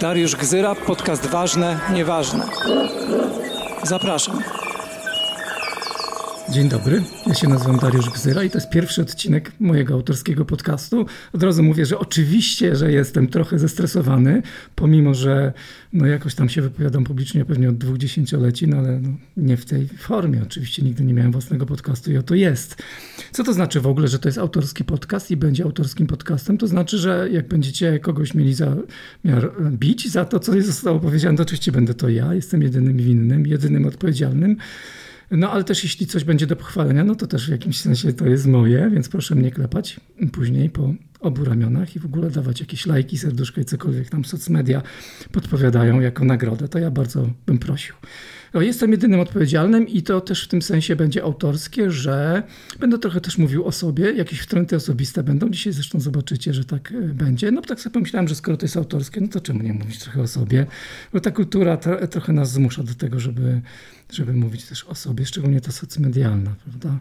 Dariusz Gzyra, podcast Ważne, Nieważne. Zapraszam. Dzień dobry, ja się nazywam Dariusz Gzyra i to jest pierwszy odcinek mojego autorskiego podcastu. Od razu mówię, że oczywiście, że jestem trochę zestresowany, pomimo, że no jakoś tam się wypowiadam publicznie pewnie od dwóch dziesięcioleci, no ale no nie w tej formie. Oczywiście nigdy nie miałem własnego podcastu i oto jest. Co to znaczy w ogóle, że to jest autorski podcast i będzie autorskim podcastem? To znaczy, że jak będziecie kogoś mieli za miar bić za to, co zostało powiedziane, to oczywiście będę to ja, jestem jedynym winnym, jedynym odpowiedzialnym. No ale też jeśli coś będzie do pochwalenia, no to też w jakimś sensie to jest moje, więc proszę mnie klepać później po obu ramionach i w ogóle dawać jakieś lajki, serduszko i cokolwiek tam socmedia podpowiadają jako nagrodę. To ja bardzo bym prosił. Jestem jedynym odpowiedzialnym i to też w tym sensie będzie autorskie, że będę trochę też mówił o sobie, jakieś wtręty osobiste będą. Dzisiaj zresztą zobaczycie, że tak e, będzie. No tak sobie pomyślałem, że skoro to jest autorskie, no to czemu nie mówić trochę o sobie? Bo ta kultura trochę nas zmusza do tego, żeby, żeby mówić też o sobie, szczególnie ta socmedialna, prawda?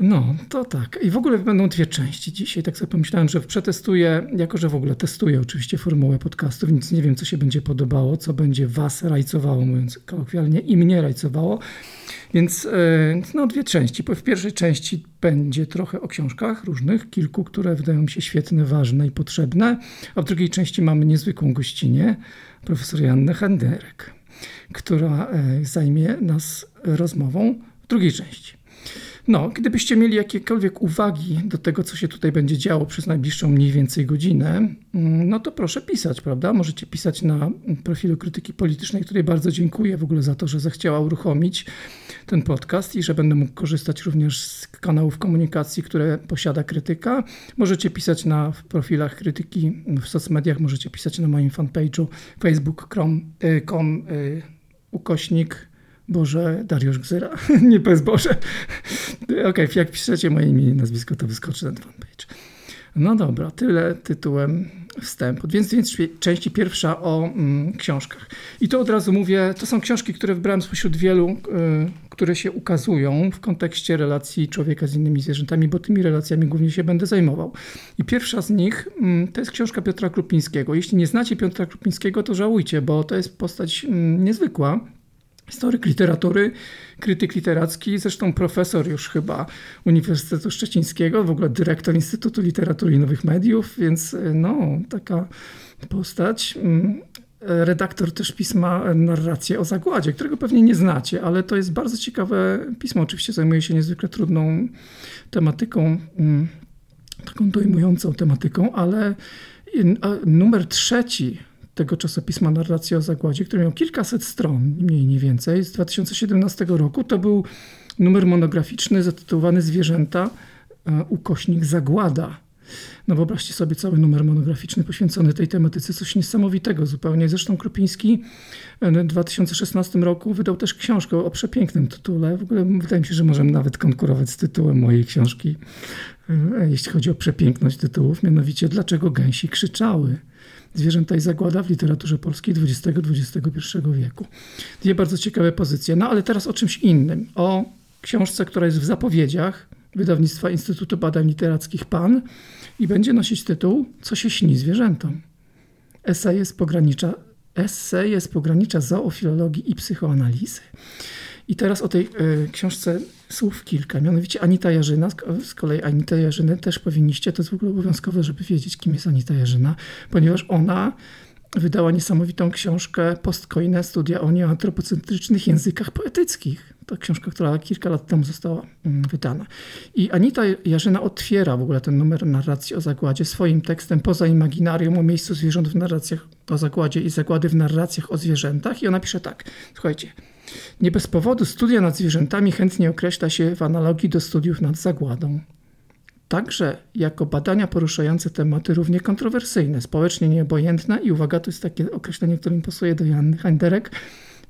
No, to tak. I w ogóle będą dwie części dzisiaj. Tak sobie pomyślałem, że przetestuję, jako że w ogóle testuję oczywiście formułę podcastów, nic nie wiem, co się będzie podobało, co będzie was rajcowało, mówiąc kolokwialnie, i mnie rajcowało. Więc e, no, dwie części. W pierwszej części będzie trochę o książkach różnych, kilku, które wydają mi się świetne, ważne i potrzebne, a w drugiej części mamy niezwykłą gościnę, profesor Jannę Henderek, która e, zajmie nas rozmową w drugiej części. No, gdybyście mieli jakiekolwiek uwagi do tego, co się tutaj będzie działo przez najbliższą mniej więcej godzinę, mm, no to proszę pisać, prawda? Możecie pisać na profilu Krytyki Politycznej, której bardzo dziękuję w ogóle za to, że zechciała uruchomić ten podcast i że będę mógł korzystać również z kanałów komunikacji, które posiada krytyka. Możecie pisać na profilach krytyki w socmediach, możecie pisać na moim fanpage'u facebook.com y, ukośnik Boże, Dariusz Gzyra. nie bez Boże. Okej, okay, jak piszecie moje imię i nazwisko, to wyskoczy ten fanpage. No dobra, tyle tytułem wstępu. Więc, więc części pierwsza o mm, książkach. I to od razu mówię, to są książki, które wybrałem spośród wielu, y, które się ukazują w kontekście relacji człowieka z innymi zwierzętami, bo tymi relacjami głównie się będę zajmował. I pierwsza z nich y, to jest książka Piotra Krupińskiego. Jeśli nie znacie Piotra Krupińskiego, to żałujcie, bo to jest postać y, niezwykła historyk literatury, krytyk literacki, zresztą profesor już chyba Uniwersytetu Szczecińskiego, w ogóle dyrektor Instytutu Literatury i Nowych Mediów, więc e, no, taka postać. Mm, redaktor też pisma Narracje o Zagładzie, którego pewnie nie znacie, ale to jest bardzo ciekawe pismo. Oczywiście zajmuje się niezwykle trudną tematyką, mm, taką dojmującą tematyką, ale numer trzeci tego czasopisma Narracja o Zagładzie, który miał kilkaset stron, mniej nie więcej, z 2017 roku. To był numer monograficzny zatytułowany Zwierzęta, e, ukośnik Zagłada. No wyobraźcie sobie cały numer monograficzny poświęcony tej tematyce, coś niesamowitego zupełnie. Zresztą Krupiński w 2016 roku wydał też książkę o przepięknym tytule. W ogóle wydaje mi się, że możemy nawet konkurować z tytułem mojej książki, e, jeśli chodzi o przepiękność tytułów, mianowicie Dlaczego gęsi krzyczały? Zwierzęta i zagłada w literaturze polskiej XX-XXI wieku. Dwie bardzo ciekawe pozycje. No ale teraz o czymś innym. O książce, która jest w zapowiedziach wydawnictwa Instytutu Badań Literackich PAN i będzie nosić tytuł Co się śni zwierzętom? Eseje z pogranicza, eseje z pogranicza zoofilologii i psychoanalizy. I teraz o tej y, książce słów kilka. Mianowicie Anita Jarzyna, z kolei Anita Jarzynę też powinniście, to jest w ogóle obowiązkowe, żeby wiedzieć, kim jest Anita Jarzyna, ponieważ ona wydała niesamowitą książkę Postkoine studia o nieantropocentrycznych językach poetyckich. To książka, która kilka lat temu została mm, wydana. I Anita Jarzyna otwiera w ogóle ten numer narracji o zagładzie swoim tekstem poza imaginarium o miejscu zwierząt w narracjach o zagładzie i zagłady w narracjach o zwierzętach. I ona pisze tak, słuchajcie, nie bez powodu studia nad zwierzętami chętnie określa się w analogii do studiów nad zagładą. Także jako badania poruszające tematy równie kontrowersyjne, społecznie nieobojętne i uwaga, to jest takie określenie, które mi pasuje do Janny Heinderek,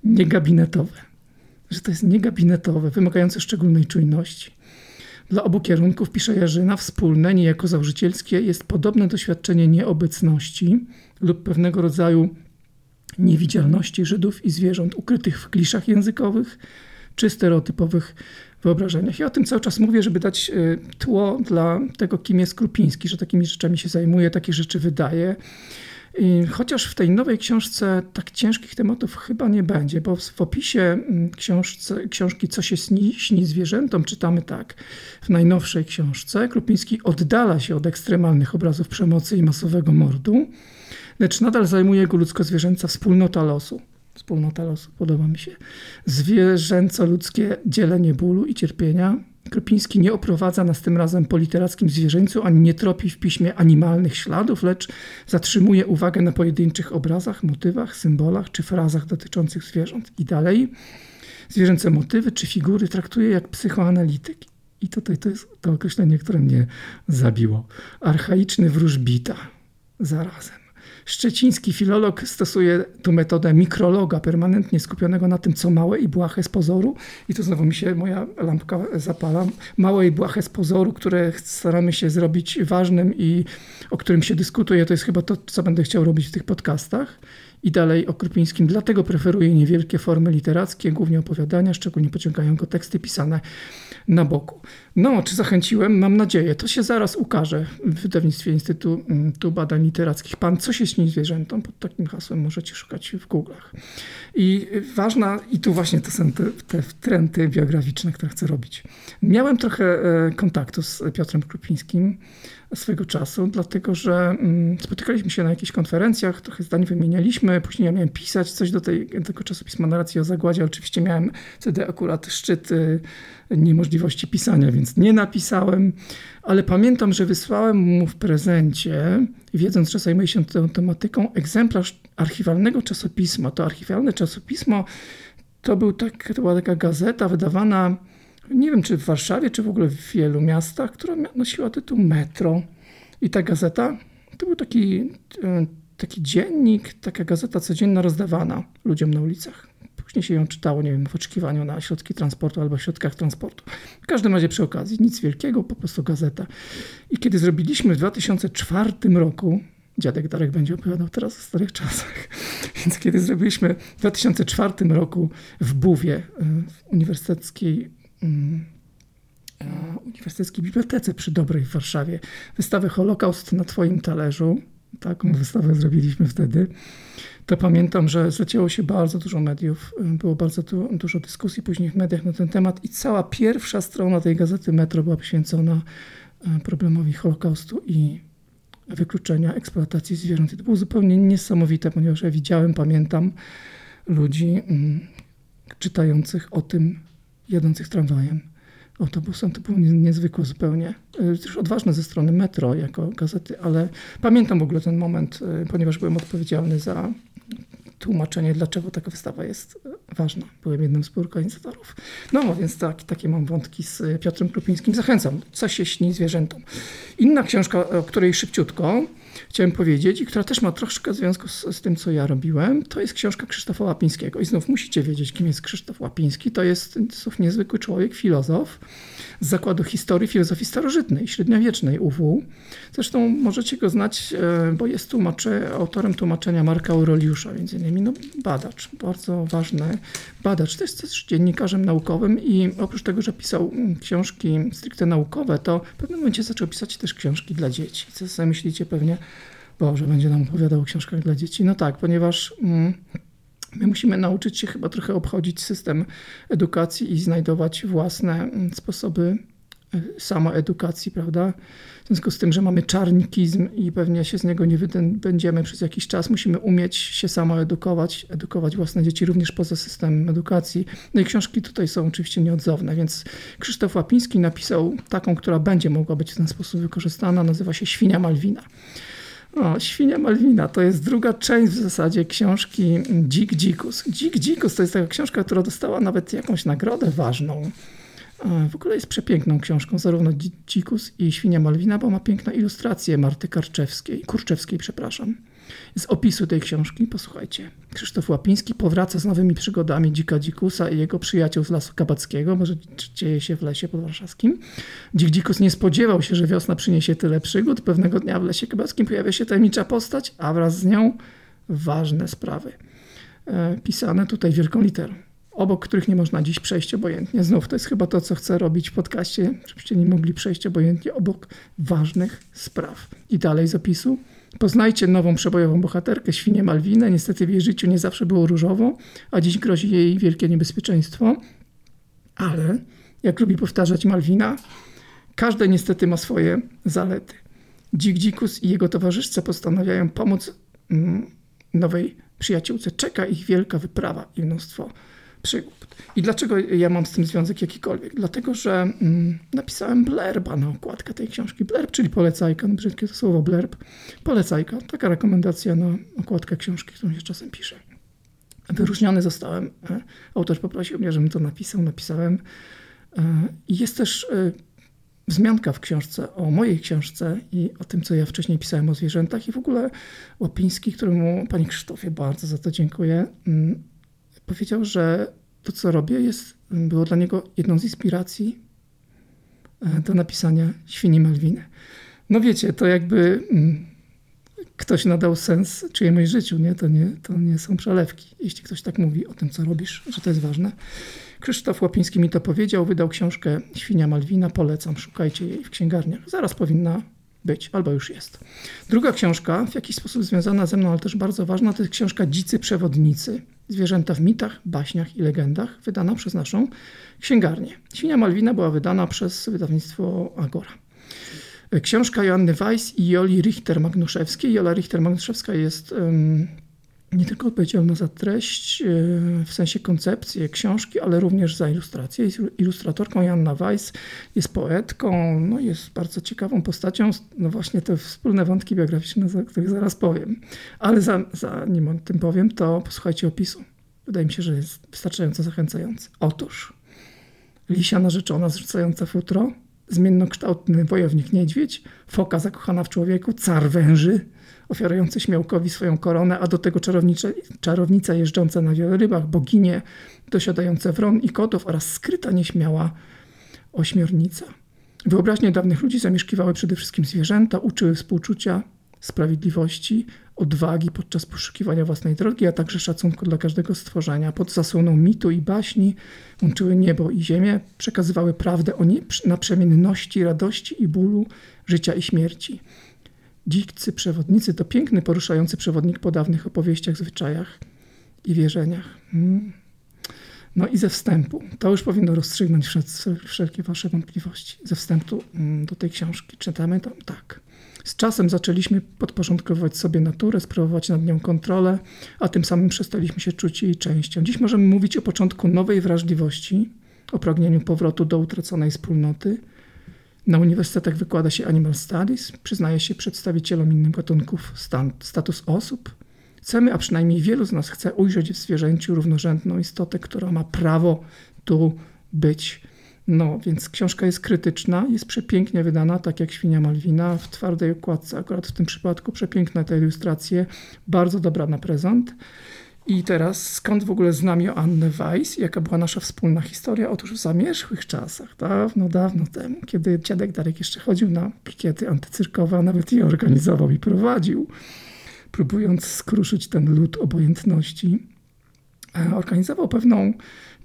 niegabinetowe. Że to jest niegabinetowe, wymagające szczególnej czujności. Dla obu kierunków, pisze Jarzyna, wspólne, niejako założycielskie jest podobne doświadczenie nieobecności lub pewnego rodzaju niewidzialności Żydów i zwierząt ukrytych w kliszach językowych, czy stereotypowych wyobrażeniach. Ja o tym cały czas mówię, żeby dać y, tło dla tego, kim jest Krupiński, że takimi rzeczami się zajmuje, takie rzeczy wydaje. I chociaż w tej nowej książce tak ciężkich tematów chyba nie będzie, bo w opisie mm, książce, książki Co się śni, śni zwierzętom czytamy tak. W najnowszej książce Krupiński oddala się od ekstremalnych obrazów przemocy i masowego mordu, lecz nadal zajmuje go ludzko-zwierzęca wspólnota losu. Wspólnota losu, podoba mi się. Zwierzęco-ludzkie dzielenie bólu i cierpienia, Kropiński nie oprowadza nas tym razem po literackim zwierzęcu, ani nie tropi w piśmie animalnych śladów, lecz zatrzymuje uwagę na pojedynczych obrazach, motywach, symbolach czy frazach dotyczących zwierząt. I dalej zwierzęce motywy czy figury traktuje jak psychoanalityk. I tutaj to jest to określenie, które mnie zabiło. Archaiczny wróżbita zarazem. Szczeciński filolog stosuje tu metodę mikrologa, permanentnie skupionego na tym, co małe i błahe z pozoru. I tu znowu mi się moja lampka zapala. Małe i błahe z pozoru, które staramy się zrobić ważnym i o którym się dyskutuje. To jest chyba to, co będę chciał robić w tych podcastach. I dalej o Krupińskim. Dlatego preferuje niewielkie formy literackie, głównie opowiadania, szczególnie pociągają go teksty pisane na boku. No, czy zachęciłem? Mam nadzieję. To się zaraz ukaże w wydawnictwie Instytutu mm, Badań Literackich. Pan, co się śni zwierzętom? Pod takim hasłem możecie szukać w Google'ach. I ważna, i tu właśnie to są te, te trendy biograficzne, które chcę robić. Miałem trochę e, kontaktu z Piotrem Krupińskim swego czasu, dlatego że mm, spotykaliśmy się na jakichś konferencjach, trochę zdań wymienialiśmy, później ja miałem pisać coś do tej, tego czasopisma narracji o zagładzie. Oczywiście miałem wtedy akurat szczyt y, niemożliwości pisania, więc nie napisałem, ale pamiętam, że wysłałem mu w prezencie, wiedząc, że zajmuje się tą tematyką, egzemplarz archiwalnego czasopisma. To archiwalne czasopismo to, był tak, to była taka gazeta wydawana nie wiem czy w Warszawie, czy w ogóle w wielu miastach, która nosiła tytuł Metro. I ta gazeta to był taki, e, taki dziennik, taka gazeta codzienna rozdawana ludziom na ulicach. Później się ją czytało, nie wiem, w oczekiwaniu na środki transportu albo w środkach transportu. W każdym razie przy okazji, nic wielkiego, po prostu gazeta. I kiedy zrobiliśmy w 2004 roku, dziadek Darek będzie opowiadał teraz o starych czasach, więc kiedy zrobiliśmy w 2004 roku w Buwie, e, w uniwersyteckiej Uniwersyteckiej Bibliotece przy Dobrej w Warszawie wystawę Holokaust na Twoim talerzu. Taką wystawę zrobiliśmy wtedy. To pamiętam, że zacięło się bardzo dużo mediów, było bardzo tu, dużo dyskusji później w mediach na ten temat i cała pierwsza strona tej gazety Metro była poświęcona e, problemowi Holokaustu i wykluczenia eksploatacji zwierząt. I to było zupełnie niesamowite, ponieważ ja widziałem, pamiętam ludzi mm, czytających o tym, jadących tramwajem, autobusem. To było niezwykłe zupełnie. E, też odważne ze strony Metro jako gazety, ale pamiętam w ogóle ten moment, e, ponieważ byłem odpowiedzialny za tłumaczenie, dlaczego taka wystawa jest e, ważna. Byłem jednym z organizatorów. No więc tak, takie mam wątki z Piotrem Krupińskim. Zachęcam. Co się śni zwierzętom. Inna książka, o której szybciutko chciałem powiedzieć i która też ma troszkę związku z, z, tym, co ja robiłem, to jest książka Krzysztofa Łapińskiego. I znów musicie wiedzieć, kim jest Krzysztof Łapiński. To jest znów niezwykły człowiek, filozof z Zakładu Historii Filozofii Starożytnej, średniowiecznej UW. Zresztą możecie go znać, e, bo jest tłumaczy, autorem tłumaczenia Marka Aureliusza, między innymi no, badacz, bardzo ważny badacz. To jest też dziennikarzem naukowym i oprócz tego, że pisał mm, książki stricte naukowe, to w pewnym momencie zaczął pisać też książki dla dzieci. Co sobie myślicie pewnie, Boże, będzie nam opowiadał o książkach dla dzieci. No tak, ponieważ mm, my musimy nauczyć się chyba trochę obchodzić system edukacji i znajdować własne mm, sposoby e, samoedukacji, prawda? W związku z tym, że mamy czarnikizm i pewnie się z niego nie będziemy przez jakiś czas, musimy umieć się samoedukować, edukować własne dzieci również poza systemem edukacji. No i książki tutaj są oczywiście nieodzowne, więc Krzysztof Łapiński napisał taką, która będzie mogła być w ten sposób wykorzystana, nazywa się Świnia Malwina. O, Świnia Malwina to jest druga część w zasadzie książki Dzik Dzikus. Dzik Dzikus to jest taka książka, która dostała nawet jakąś nagrodę ważną. W ogóle jest przepiękną książką, zarówno Dzikus i Świnia Malwina, bo ma piękne ilustracje Marty Karczewskiej, Kurczewskiej, przepraszam. Z opisu tej książki, posłuchajcie. Krzysztof Łapiński powraca z nowymi przygodami dzika dzikusa i jego przyjaciół z Lasu Kabackiego, może dzieje się w lesie podwarszawskim. Dzik dzikus nie spodziewał się, że wiosna przyniesie tyle przygód. Pewnego dnia w lesie kabackim pojawia się tajemnicza postać, a wraz z nią ważne sprawy. E, pisane tutaj wielką literą obok których nie można dziś przejść obojętnie. Znów to jest chyba to, co chcę robić w podcaście, żebyście nie mogli przejść obojętnie obok ważnych spraw. I dalej z opisu. Poznajcie nową przebojową bohaterkę, świnię Malwinę. Niestety w jej życiu nie zawsze było różowo, a dziś grozi jej wielkie niebezpieczeństwo. Ale, jak lubi powtarzać Malwina, każde niestety ma swoje zalety. Dzik Dzikus i jego towarzyszce postanawiają pomóc mm, nowej przyjaciółce. Czeka ich wielka wyprawa i mnóstwo przygód. I dlaczego ja mam z tym związek jakikolwiek? Dlatego, że mm, napisałem blerba na okładkę tej książki. Blerb, czyli polecajka, no brzydkie to słowo blerb. Polecajka, taka rekomendacja na okładkę książki, którą się czasem pisze. Wyróżniony zostałem. E, autor poprosił mnie, żebym to napisał. Napisałem. E, jest też e, wzmianka w książce o mojej książce i o tym, co ja wcześniej pisałem o zwierzętach i w ogóle Łapiński, któremu Pani Krzysztofie bardzo za to dziękuję, mm, powiedział, że to, co robię, jest, było dla niego jedną z inspiracji e, do napisania Świni Malwiny. No wiecie, to jakby mm, ktoś nadał sens czyjemuś życiu, nie? To, nie? to nie są przelewki. Jeśli ktoś tak mówi o tym, co robisz, że to jest ważne. Krzysztof Łapiński mi to powiedział, wydał książkę Świnia Malwina, polecam, szukajcie jej w księgarniach. Zaraz powinna być, albo już jest. Druga książka, w jakiś sposób związana ze mną, ale też bardzo ważna, to jest książka Dzicy Przewodnicy. Zwierzęta w mitach, baśniach i legendach, wydana przez naszą księgarnię. Świnia Malwina była wydana przez wydawnictwo Agora. Książka Joanny Weiss i Joli Richter-Magnuszewskiej. Jola Richter-Magnuszewska jest um, nie tylko odpowiedzialna za treść, e, w sensie koncepcję książki, ale również za ilustrację. Jest ilustratorką Janna Weiss, jest poetką, no jest bardzo ciekawą postacią. No właśnie te wspólne wątki biograficzne, o których zaraz powiem. Ale zanim o tym powiem, to posłuchajcie opisu. Wydaje mi się, że jest wystarczająco zachęcający. Otóż lisia narzeczona zrzucająca futro, zmiennokształtny wojownik niedźwiedź, foka zakochana w człowieku, car węży, ofiarujący śmiałkowi swoją koronę, a do tego czarownica jeżdżąca na wielorybach, boginie dosiadające wron i kotów oraz skryta nieśmiała ośmiornica. Wyobraźnie dawnych ludzi zamieszkiwały przede wszystkim zwierzęta, uczyły współczucia, sprawiedliwości, odwagi podczas poszukiwania własnej drogi, a także szacunku dla każdego stworzenia. Pod zasłoną mitu i baśni łączyły niebo i ziemię, przekazywały prawdę o naprzemienności, radości i bólu, życia i śmierci. Dzikcy przewodnicy to piękny, poruszający przewodnik po dawnych opowieściach, zwyczajach i wierzeniach. Hmm. No i ze wstępu, to już powinno rozstrzygnąć wszelkie wasze wątpliwości. Ze wstępu mm, do tej książki czytamy tam tak. Z czasem zaczęliśmy podporządkowywać sobie naturę, sprawować nad nią kontrolę, a tym samym przestaliśmy się czuć jej częścią. Dziś możemy mówić o początku nowej wrażliwości, o pragnieniu powrotu do utraconej wspólnoty, na uniwersytetach wykłada się Animal Studies, przyznaje się przedstawicielom innych gatunków stan, status osób. Chcemy, a przynajmniej wielu z nas chce ujrzeć w zwierzęciu równorzędną istotę, która ma prawo tu być. No, więc książka jest krytyczna, jest przepięknie wydana, tak jak Świnia Malwina, w twardej okładce. Akurat w tym przypadku przepiękne te ilustracje, bardzo dobra na prezent. I teraz skąd w ogóle znam Joannę Weiss? Jaka była nasza wspólna historia? Otóż w zamierzchłych czasach, dawno, dawno temu, kiedy dziadek Darek jeszcze chodził na pikiety antycyrkowe, a nawet je organizował i prowadził, próbując skruszyć ten lud obojętności, organizował pewną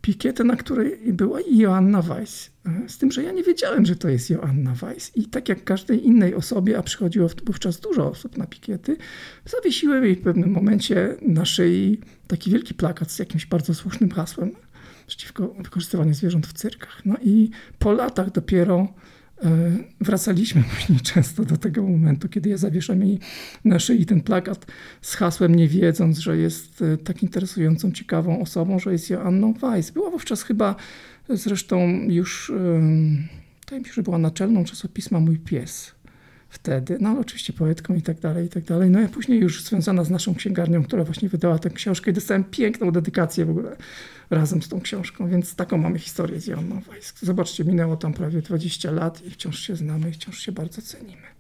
pikietę, na której była Joanna Weiss. Z tym, że ja nie wiedziałem, że to jest Joanna Weiss. I tak jak każdej innej osobie, a przychodziło wówczas dużo osób na pikiety, zawiesiłem jej w pewnym momencie na szyi taki wielki plakat z jakimś bardzo słusznym hasłem przeciwko wykorzystywaniu zwierząt w cyrkach. No i po latach dopiero E, wracaliśmy później często do tego momentu, kiedy ja zawieszam jej na szyi ten plakat z hasłem, nie wiedząc, że jest e, tak interesującą, ciekawą osobą, że jest Joanną Weiss. Była wówczas chyba zresztą już, wydaje mi się, że była naczelną czasopisma Mój Pies wtedy, no ale oczywiście poetką i tak dalej, i tak dalej. No i później już związana z naszą księgarnią, która właśnie wydała tę książkę i dostałem piękną dedykację w ogóle razem z tą książką, więc taką mamy historię z Joanną Weiss. Zobaczcie, minęło tam prawie 20 lat i wciąż się znamy i wciąż się bardzo cenimy.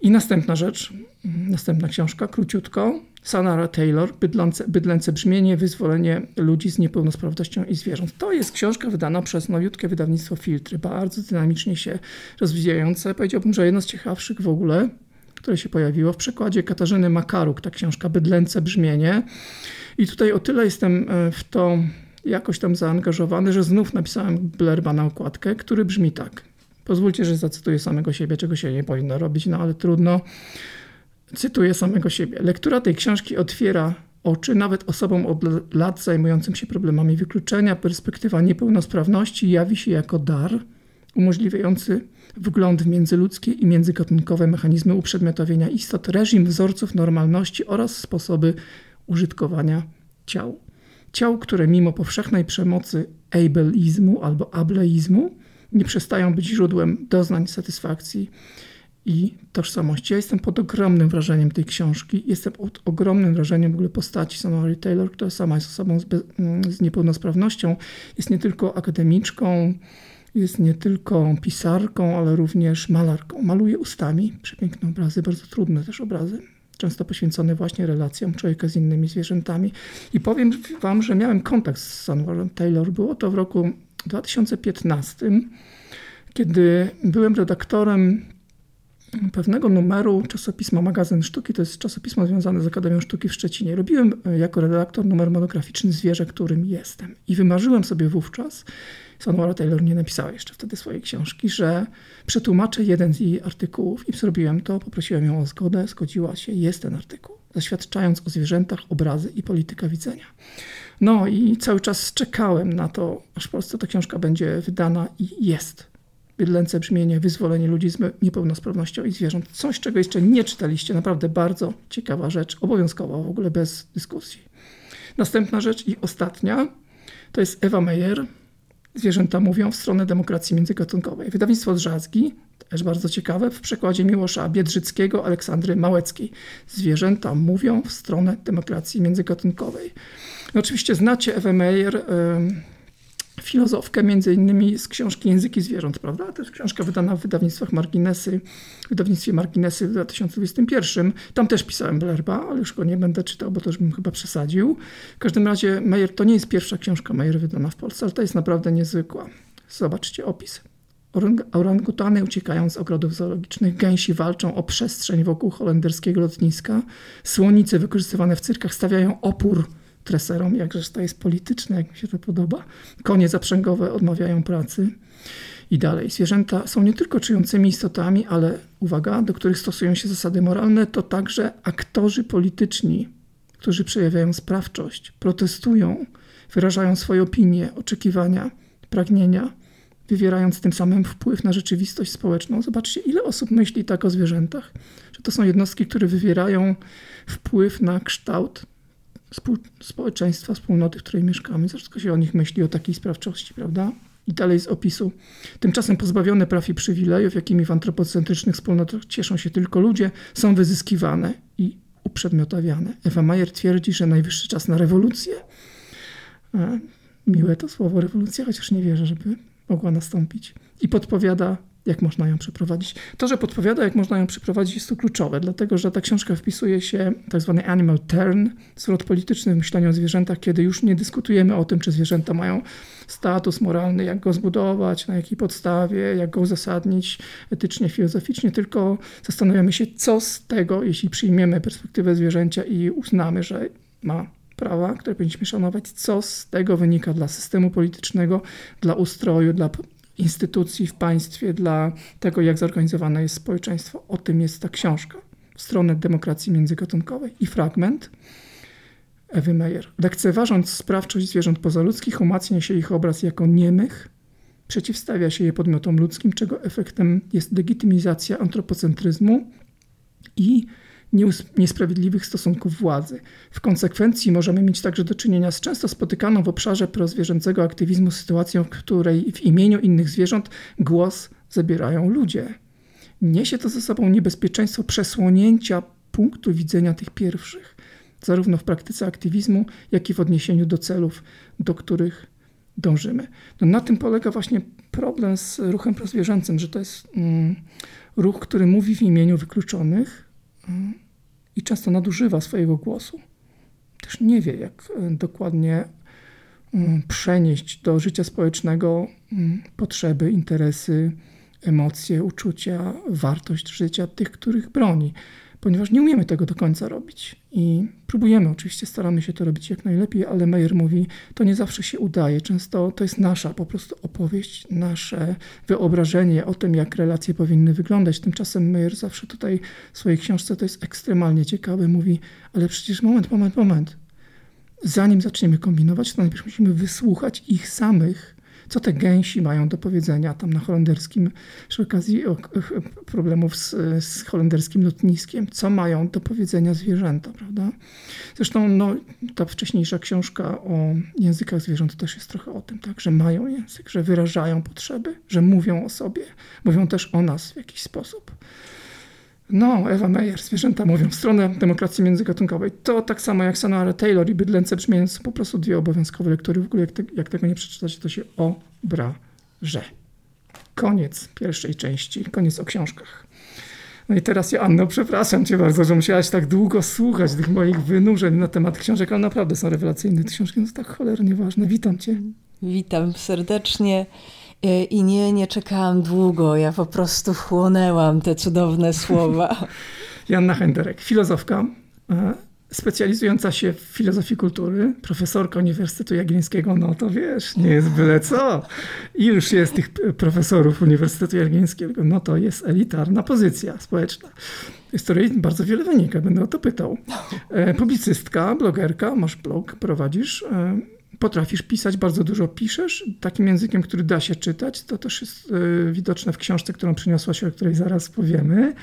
I następna rzecz, następna książka, króciutko. Sanara Taylor, Bydlące, Bydlęce brzmienie, wyzwolenie ludzi z niepełnosprawnością i zwierząt. To jest książka wydana przez nowiutkie wydawnictwo Filtry, bardzo dynamicznie się rozwijające. Powiedziałbym, że jedno z ciekawszych w ogóle, które się pojawiło w przekładzie Katarzyny Makaruk, ta książka Bydlęce brzmienie. I tutaj o tyle jestem e, w to jakoś tam zaangażowany, że znów napisałem blerba na okładkę, który brzmi tak. Pozwólcie, że zacytuję samego siebie, czego się nie powinno robić, no ale trudno. Cytuję samego siebie. Lektura tej książki otwiera oczy nawet osobom od lat zajmującym się problemami wykluczenia. Perspektywa niepełnosprawności jawi się jako dar umożliwiający wgląd w międzyludzkie i międzygatunkowe mechanizmy uprzedmiotowienia istot, reżim wzorców normalności oraz sposoby użytkowania ciał. Ciał, które mimo powszechnej przemocy ableizmu albo ableizmu nie przestają być źródłem doznań satysfakcji i tożsamości. Ja jestem pod ogromnym wrażeniem tej książki. Jestem pod ogromnym wrażeniem w ogóle postaci Sonory Taylor, która sama jest osobą z, mm, z niepełnosprawnością. Jest nie tylko akademiczką, jest nie tylko pisarką, ale również malarką. Maluje ustami przepiękne obrazy, bardzo trudne też obrazy, często poświęcone właśnie relacjom człowieka z innymi zwierzętami. I powiem Wam, że miałem kontakt z Sonorą Taylor. Było to w roku 2015, kiedy byłem redaktorem pewnego numeru czasopisma Magazyn Sztuki, to jest czasopismo związane z Akademią Sztuki w Szczecinie. Robiłem jako redaktor numer monograficzny Zwierzę, którym jestem. I wymarzyłem sobie wówczas, Sonora Taylor nie napisała jeszcze wtedy swojej książki, że przetłumaczę jeden z jej artykułów i zrobiłem to, poprosiłem ją o zgodę, zgodziła się, jest ten artykuł, zaświadczając o zwierzętach, obrazy i polityka widzenia. No i cały czas czekałem na to, aż w Polsce ta książka będzie wydana i jest bydlęce brzmienie Wyzwolenie ludzi z niepełnosprawnością i zwierząt. Coś, czego jeszcze nie czytaliście. Naprawdę bardzo ciekawa rzecz, obowiązkowa w ogóle bez dyskusji. Następna rzecz i ostatnia to jest Ewa Meyer. Zwierzęta mówią w stronę demokracji międzygatunkowej. Wydawnictwo Drzazgi, też bardzo ciekawe, w przekładzie Miłosza Biedrzyckiego, Aleksandry Małeckiej. Zwierzęta mówią w stronę demokracji międzygatunkowej. No oczywiście znacie Ewę Meyer. Yy, filozofkę, między innymi z książki Języki Zwierząt, prawda? To jest książka wydana w wydawnictwach Marginesy, w wydawnictwie Marginesy w 2021. Tam też pisałem blerba, ale już go nie będę czytał, bo to już bym chyba przesadził. W każdym razie Meyer, to nie jest pierwsza książka Meyer wydana w Polsce, ale to jest naprawdę niezwykła. Zobaczcie opis. Orangutany uciekają z ogrodów zoologicznych, gęsi walczą o przestrzeń wokół holenderskiego lotniska, słonice wykorzystywane w cyrkach stawiają opór treserom, jakżeż to jest polityczne, jak mi się to podoba. Konie zaprzęgowe odmawiają pracy i dalej. Zwierzęta są nie tylko czującymi istotami, ale uwaga, do których stosują się zasady moralne, to także aktorzy polityczni, którzy przejawiają sprawczość, protestują, wyrażają swoje opinie, oczekiwania, pragnienia, wywierając tym samym wpływ na rzeczywistość społeczną. Zobaczcie, ile osób myśli tak o zwierzętach, że to są jednostki, które wywierają wpływ na kształt społeczeństwa, wspólnoty, w której mieszkamy. Zawsze się o nich myśli, o takiej sprawczości, prawda? I dalej z opisu. Tymczasem pozbawione praw i przywilejów, jakimi w antropocentrycznych wspólnotach cieszą się tylko ludzie, są wyzyskiwane i uprzedmiotawiane. Ewa Majer twierdzi, że najwyższy czas na rewolucję. E, miłe to słowo rewolucja, chociaż nie wierzę, żeby mogła nastąpić. I podpowiada jak można ją przeprowadzić. To, że podpowiada, jak można ją przeprowadzić, jest tu kluczowe, dlatego że ta książka wpisuje się tak zwany animal turn, zwrot polityczny w myśleniu o zwierzętach, kiedy już nie dyskutujemy o tym, czy zwierzęta mają status moralny, jak go zbudować, na jakiej podstawie, jak go uzasadnić etycznie, filozoficznie, tylko zastanawiamy się, co z tego, jeśli przyjmiemy perspektywę zwierzęcia i uznamy, że ma prawa, które powinniśmy szanować, co z tego wynika dla systemu politycznego, dla ustroju, dla instytucji w państwie, dla tego, jak zorganizowane jest społeczeństwo. O tym jest ta książka. Stronę demokracji międzygatunkowej i fragment Ewy Meyer. Lekceważąc sprawczość zwierząt pozaludzkich, umacnia się ich obraz jako niemych, przeciwstawia się je podmiotom ludzkim, czego efektem jest legitymizacja antropocentryzmu i niesprawiedliwych stosunków władzy. W konsekwencji możemy mieć także do czynienia z często spotykaną w obszarze prozwierzęcego aktywizmu sytuacją, w której w imieniu innych zwierząt głos zabierają ludzie. Niesie to ze sobą niebezpieczeństwo przesłonięcia punktu widzenia tych pierwszych, zarówno w praktyce aktywizmu, jak i w odniesieniu do celów, do których dążymy. No na tym polega właśnie problem z ruchem prozwierzęcym, że to jest mm, ruch, który mówi w imieniu wykluczonych, i często nadużywa swojego głosu. Też nie wie, jak e, dokładnie mm, przenieść do życia społecznego mm, potrzeby, interesy, emocje, uczucia, wartość życia tych, których broni. Ponieważ nie umiemy tego do końca robić. I próbujemy, oczywiście staramy się to robić jak najlepiej, ale Meyer mówi, to nie zawsze się udaje. Często to jest nasza po prostu opowieść, nasze wyobrażenie o tym, jak relacje powinny wyglądać. Tymczasem Meyer zawsze tutaj w swojej książce to jest ekstremalnie ciekawe, mówi, ale przecież moment, moment, moment. Zanim zaczniemy kombinować, to najpierw musimy wysłuchać ich samych co te gęsi mają do powiedzenia tam na holenderskim, przy okazji problemów z, z holenderskim lotniskiem, co mają do powiedzenia zwierzęta, prawda? Zresztą no, ta wcześniejsza książka o językach zwierząt też jest trochę o tym, tak, że mają język, że wyrażają potrzeby, że mówią o sobie, mówią też o nas w jakiś sposób. No, Ewa Meyer, zwierzęta mówią w stronę demokracji międzygatunkowej. To tak samo jak Sonara Taylor i Bydlęce brzmienie są po prostu dwie obowiązkowe lektury. W ogóle jak, te, jak tego nie przeczytacie, to się obraże. Koniec pierwszej części, koniec o książkach. No i teraz, Joanno, przepraszam cię bardzo, że musiałaś tak długo słuchać tych moich wynurzeń na temat książek, ale naprawdę są rewelacyjne. Te książki są tak cholernie ważne. Witam cię. Witam serdecznie. E, I nie, nie czekałam długo, ja po prostu chłonęłam te cudowne słowa. Janna Henderek, filozofka, e, specjalizująca się w filozofii kultury, profesorka Uniwersytetu Jagiellońskiego, no to wiesz, nie jest byle co. Iluż jest tych profesorów Uniwersytetu Jagiellońskiego, no to jest elitarna pozycja społeczna. Z której bardzo wiele wynika, będę o to pytał. E, publicystka, blogerka, masz blog, prowadzisz potrafisz pisać, bardzo dużo piszesz, takim językiem, który da się czytać. To też jest y, widoczne w książce, którą przyniosłaś, o której zaraz powiemy.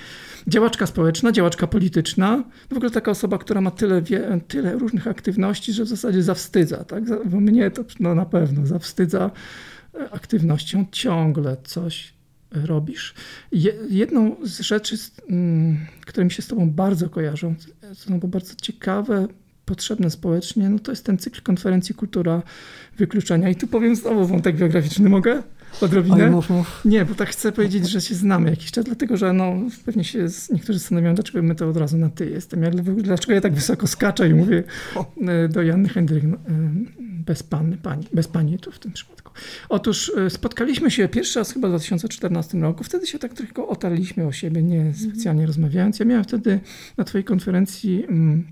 Działaczka społeczna, działaczka polityczna. W ogóle taka osoba, która ma tyle, wie, tyle różnych aktywności, że w zasadzie zawstydza. Tak? Bo mnie to no, na pewno zawstydza e, aktywnością. Ciągle coś robisz. Jedną z rzeczy, mm, które mi się z tobą bardzo kojarzą, są bardzo ciekawe potrzebne społecznie, no to jest ten cykl konferencji Kultura Wykluczenia. I tu powiem znowu wątek biograficzny, mogę? Odrobinę? Oj, mów, mów. Nie, bo tak chcę powiedzieć, że się znamy jakiś czas, dlatego że no, pewnie się niektórzy zastanawiają, dlaczego my to od razu na ty jestem. Ja, dlaczego ja tak wysoko skaczę i mówię e, do Janny Hendryk, no, e, bez pani, pani, bez pani tu w tym przypadku. Otóż e, spotkaliśmy się pierwszy raz chyba w 2014 roku. Wtedy się tak trochę otarliśmy o siebie, nie specjalnie mm. rozmawiając. Ja miałem wtedy na twojej konferencji mm,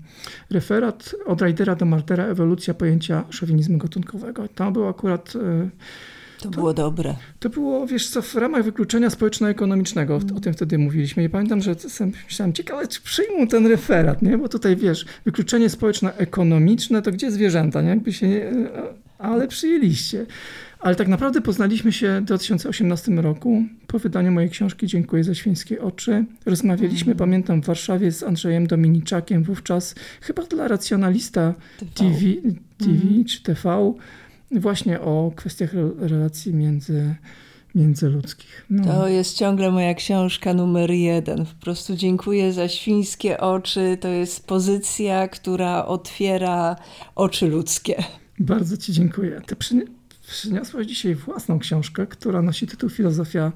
referat od Rajdera do Martera ewolucja pojęcia szowinizmu gatunkowego. Tam był akurat to, to, było dobre. To było, wiesz co, w ramach wykluczenia społeczno-ekonomicznego, mm. o tym wtedy mówiliśmy. I pamiętam, że myślałem, ciekawe, czy przyjmą ten referat, nie? Bo tutaj, wiesz, wykluczenie społeczno-ekonomiczne, to gdzie zwierzęta, nie? Jakby się nie... Ale przyjęliście. Ale tak naprawdę poznaliśmy się w 2018 roku po wydaniu mojej książki Dziękuję za świńskie oczy. Rozmawialiśmy, mm. pamiętam, w Warszawie z Andrzejem Dominiczakiem, wówczas chyba dla Racjonalista TV, TV, TV mm. czy TV właśnie o kwestiach relacji między, międzyludzkich. No. To jest ciągle moja książka numer jeden. Po prostu dziękuję za świńskie oczy. To jest pozycja, która otwiera oczy ludzkie. Bardzo Ci dziękuję. Ty przy, przyniosłaś dzisiaj własną książkę, która nosi tytuł Filozofia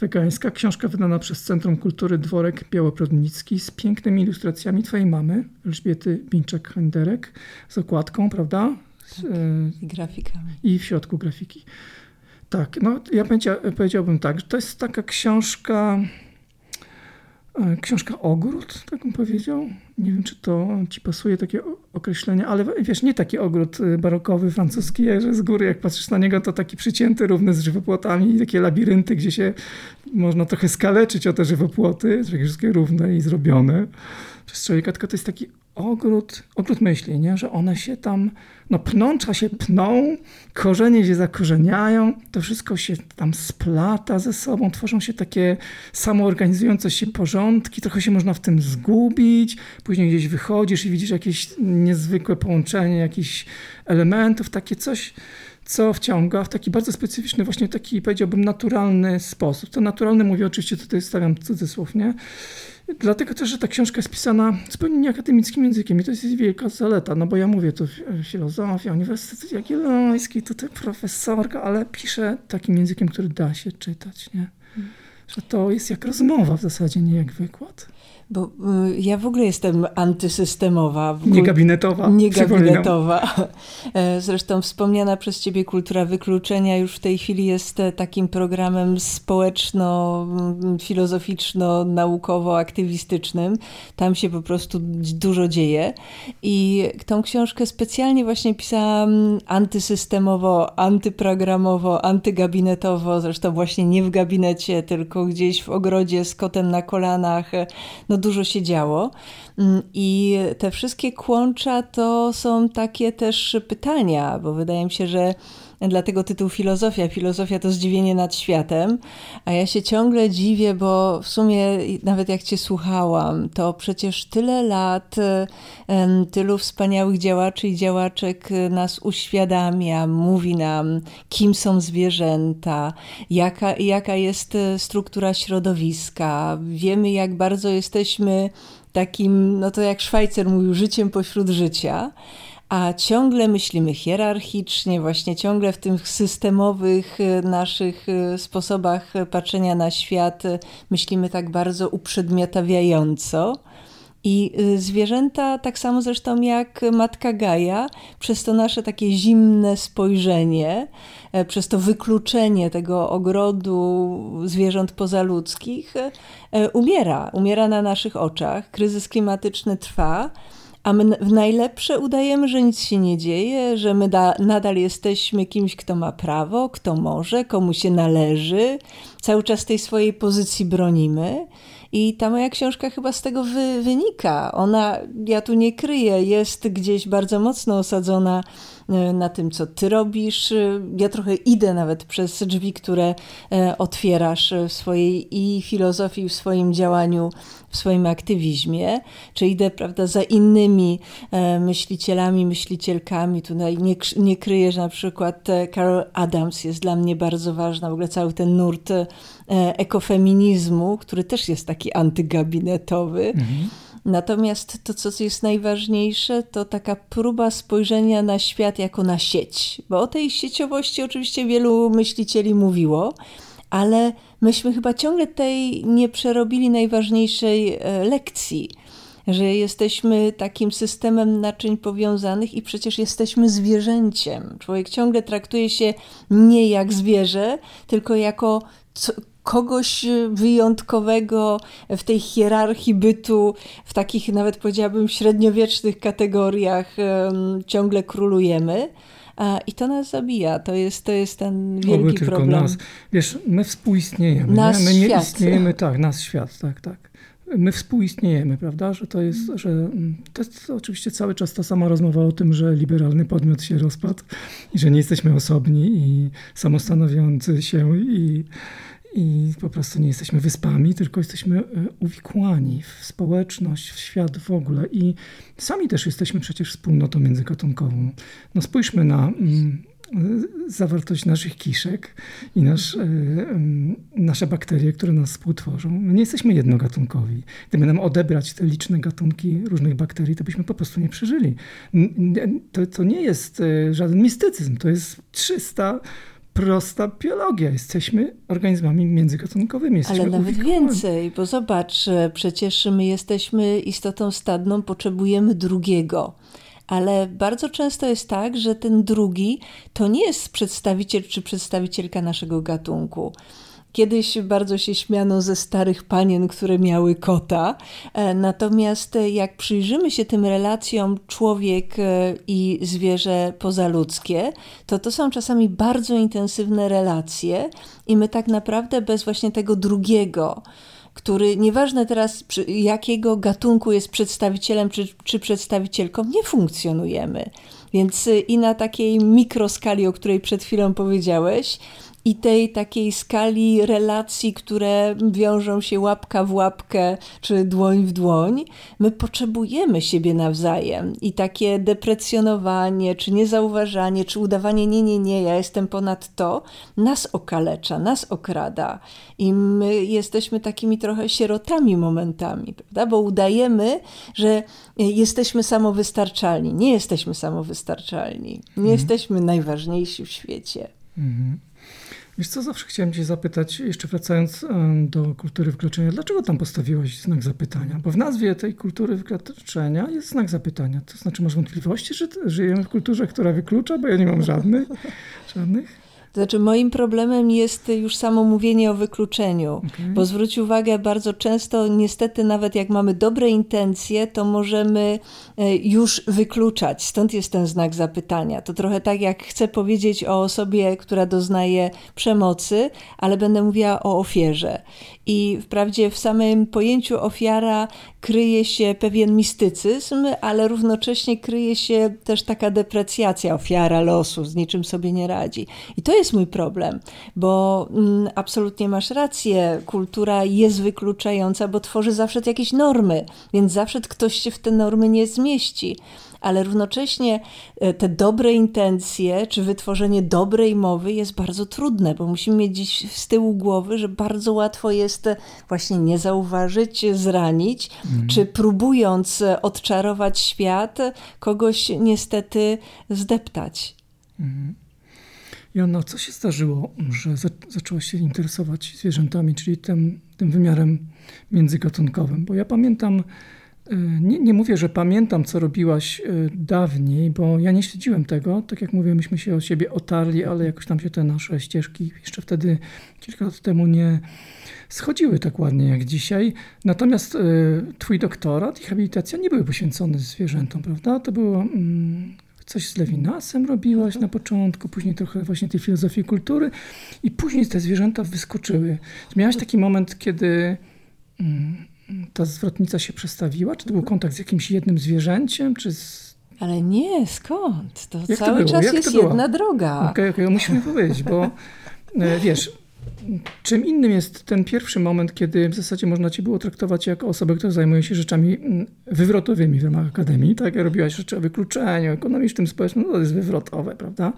wegańska. Książka wydana przez Centrum Kultury Dworek Białoprodnicki z pięknymi ilustracjami Twojej mamy, Elżbiety Binczak-Henderek, z okładką, prawda? Tak, I grafikami. I w środku grafiki. Tak, no ja powiedziałbym tak, że to jest taka książka, e, książka ogród, tak bym powiedział. Nie wiem, czy to ci pasuje takie określenie, ale wiesz, nie taki ogród e, barokowy, francuski, że z góry jak patrzysz na niego, to taki przycięty, równy z żywopłotami i takie labirynty, gdzie się można trochę skaleczyć o te żywopłoty, wszystkie równe i zrobione przez człowieka, tylko to jest taki ogród, ogród myśli, nie? że one się tam, no pnącza się pną, korzenie się zakorzeniają, to wszystko się tam splata ze sobą, tworzą się takie samoorganizujące się porządki, trochę się można w tym zgubić, później gdzieś wychodzisz i widzisz jakieś niezwykłe połączenie jakichś elementów, takie coś, co wciąga w taki bardzo specyficzny, właśnie taki powiedziałbym naturalny sposób. To naturalny mówię oczywiście, tutaj stawiam cudzysłów, nie? Dlatego też, że ta książka jest pisana zupełnie nieakademickim językiem i to jest wielka zaleta, no bo ja mówię, to filozofia, Uniwersytet Jagielloński, tutaj profesorka, ale pisze takim językiem, który da się czytać, nie? Że to jest jak rozmowa w zasadzie, nie jak wykład. Bo y, ja w ogóle jestem antysystemowa. Niegabinetowa. Niegabinetowa. E, zresztą wspomniana przez ciebie kultura wykluczenia już w tej chwili jest e, takim programem społeczno-filozoficzno-naukowo-aktywistycznym. Tam się po prostu dużo dzieje. I tą książkę specjalnie właśnie pisałam antysystemowo, antyprogramowo, antygabinetowo. Zresztą właśnie nie w gabinecie, tylko gdzieś w ogrodzie z kotem na kolanach. No dużo się działo. Mm, I te wszystkie kłącza to są takie też pytania, bo wydaje mi się, że dlatego tytuł filozofia. Filozofia to zdziwienie nad światem, a ja się ciągle dziwię, bo w sumie nawet jak cię słuchałam, to przecież tyle lat, tylu wspaniałych działaczy i działaczek nas uświadamia, mówi nam, kim są zwierzęta, jaka, jaka jest struktura środowiska. Wiemy, jak bardzo jesteśmy takim, no to jak Szwajcer mówił, życiem pośród życia a ciągle myślimy hierarchicznie, właśnie ciągle w tych systemowych e, naszych e, sposobach patrzenia na świat e, myślimy tak bardzo uprzedmiotawiająco. I zwierzęta, tak samo zresztą jak matka Gaja, przez to nasze takie zimne spojrzenie, przez to wykluczenie tego ogrodu zwierząt pozaludzkich, umiera. Umiera na naszych oczach. Kryzys klimatyczny trwa a my w najlepsze udajemy, że nic się nie dzieje, że my da, nadal jesteśmy kimś, kto ma prawo, kto może, komu się należy. Cały czas tej swojej pozycji bronimy. I ta moja książka chyba z tego wy, wynika. Ona, ja tu nie kryję, jest gdzieś bardzo mocno osadzona na tym, co ty robisz. E, ja trochę idę nawet przez drzwi, które e, otwierasz w swojej i filozofii, w swoim działaniu, w swoim aktywizmie, czy idę, prawda, za innymi myślicielami, myślicielkami. Tutaj nie, nie kryję, że na przykład Carol Adams jest dla mnie bardzo ważna, w ogóle cały ten nurt ekofeminizmu, który też jest taki antygabinetowy. Mhm Natomiast to, co jest najważniejsze, to taka próba spojrzenia na świat jako na sieć. Bo o tej sieciowości oczywiście wielu myślicieli mówiło, ale myśmy chyba ciągle tej nie przerobili najważniejszej e, lekcji że jesteśmy takim systemem naczyń powiązanych i przecież jesteśmy zwierzęciem. Człowiek ciągle traktuje się nie jak zwierzę, tylko jako kogoś wyjątkowego w tej hierarchii bytu, w takich nawet powiedziałabym średniowiecznych kategoriach ciągle królujemy. I to nas zabija. To jest, to jest ten wielki Oby tylko problem. Nas. Wiesz, my współistniejemy. Nas nie? My nie świat. istniejemy, tak, nas świat, tak, tak. My współistniejemy, prawda? Że to jest, że mm, to jest oczywiście cały czas ta sama rozmowa o tym, że liberalny podmiot się rozpadł i że nie jesteśmy osobni i samostanowiący się i i po prostu nie jesteśmy wyspami, tylko jesteśmy e, uwikłani w społeczność, w świat w ogóle. I sami też jesteśmy przecież wspólnotą międzygatunkową. No spójrzmy na mm, zawartość naszych kiszek i nasz, y, nasze bakterie, które nas współtworzą. My nie jesteśmy jednogatunkowi. Gdyby nam odebrać te liczne gatunki różnych bakterii, to byśmy po prostu nie przeżyli. To, to nie jest żaden mistycyzm, to jest 300 prosta biologia. Jesteśmy organizmami międzygatunkowymi. Jesteśmy Ale nawet więcej, bo zobacz, przecież my jesteśmy istotą stadną, potrzebujemy drugiego. Ale bardzo często jest tak, że ten drugi to nie jest przedstawiciel czy przedstawicielka naszego gatunku. Kiedyś bardzo się śmiano ze starych panien, które miały kota. E, natomiast e, jak przyjrzymy się tym relacjom człowiek e, i zwierzę pozaludzkie, to to są czasami bardzo intensywne relacje i my tak naprawdę bez właśnie tego drugiego, który nieważne teraz jakiego gatunku jest przedstawicielem czy, czy przedstawicielką, nie funkcjonujemy. Więc i na takiej mikroskali, o której przed chwilą powiedziałeś, i tej takiej skali relacji, które wiążą się łapka w łapkę czy dłoń w dłoń, my potrzebujemy siebie nawzajem. I takie deprecjonowanie, czy niezauważanie, czy udawanie nie, nie, nie, ja jestem ponad to, nas okalecza, nas okrada. I my jesteśmy takimi trochę sierotami momentami, prawda? Bo udajemy, że jesteśmy samowystarczalni. Nie jesteśmy samowystarczalni. Nie mhm. jesteśmy najważniejsi w świecie. Mhm. Wiesz co, zawsze chciałem cię zapytać, jeszcze wracając do kultury wykluczenia, dlaczego tam postawiłaś znak zapytania? Bo w nazwie tej kultury wykluczenia jest znak zapytania. To znaczy masz wątpliwości, że żyjemy w kulturze, która wyklucza? Bo ja nie mam żadnych. żadnych. To znaczy, moim problemem jest już samo mówienie o wykluczeniu, okay. bo zwróć uwagę, bardzo często, niestety, nawet jak mamy dobre intencje, to możemy e, już wykluczać. Stąd jest ten znak zapytania. To trochę tak, jak chcę powiedzieć o osobie, która doznaje przemocy, ale będę mówiła o ofierze. I wprawdzie w samym pojęciu ofiara kryje się pewien mistycyzm, ale równocześnie kryje się też taka deprecjacja ofiara losu, z niczym sobie nie radzi. I to jest mój problem, bo mm, absolutnie masz rację, kultura jest wykluczająca, bo tworzy zawsze jakieś normy, więc zawsze ktoś się w te normy nie zmieści ale równocześnie e, te dobre intencje, czy wytworzenie dobrej mowy jest bardzo trudne, bo musimy mieć dziś z tyłu głowy, że bardzo łatwo jest właśnie nie zauważyć, zranić, mhm. czy próbując odczarować świat, kogoś niestety zdeptać. Mhm. Joanna, co się zdarzyło, że zaczęłaś się interesować zwierzętami, czyli tym, tym wymiarem międzygatunkowym? Bo ja pamiętam, e, nie, nie mówię, że pamiętam, co robiłaś e, dawniej, bo ja nie śledziłem tego. Tak jak mówię, myśmy się o siebie otarli, ale jakoś tam się te nasze ścieżki jeszcze wtedy, kilka lat temu, nie schodziły tak ładnie jak dzisiaj. Natomiast e, twój doktorat i habilitacja nie były poświęcone zwierzętom, prawda? To było mm, coś z Lewinasem robiłaś na początku, później trochę właśnie tej filozofii kultury i później te zwierzęta wyskoczyły. Miałaś taki moment, kiedy mm, ta zwrotnica się przestawiła? Czy to był kontakt z jakimś jednym zwierzęciem, czy z... Ale nie, skąd? To Jak cały to czas Jak jest jedna droga. Okej, okay, okay, musimy powiedzieć, bo e, wiesz, Czym innym jest ten pierwszy moment, kiedy w zasadzie można cię było traktować jako osobę, która zajmuje się rzeczami mm, wywrotowymi w ramach akademii, tak? Robiłaś rzeczy o wykluczeniu ekonomicznym, społecznym, no to jest wywrotowe, prawda?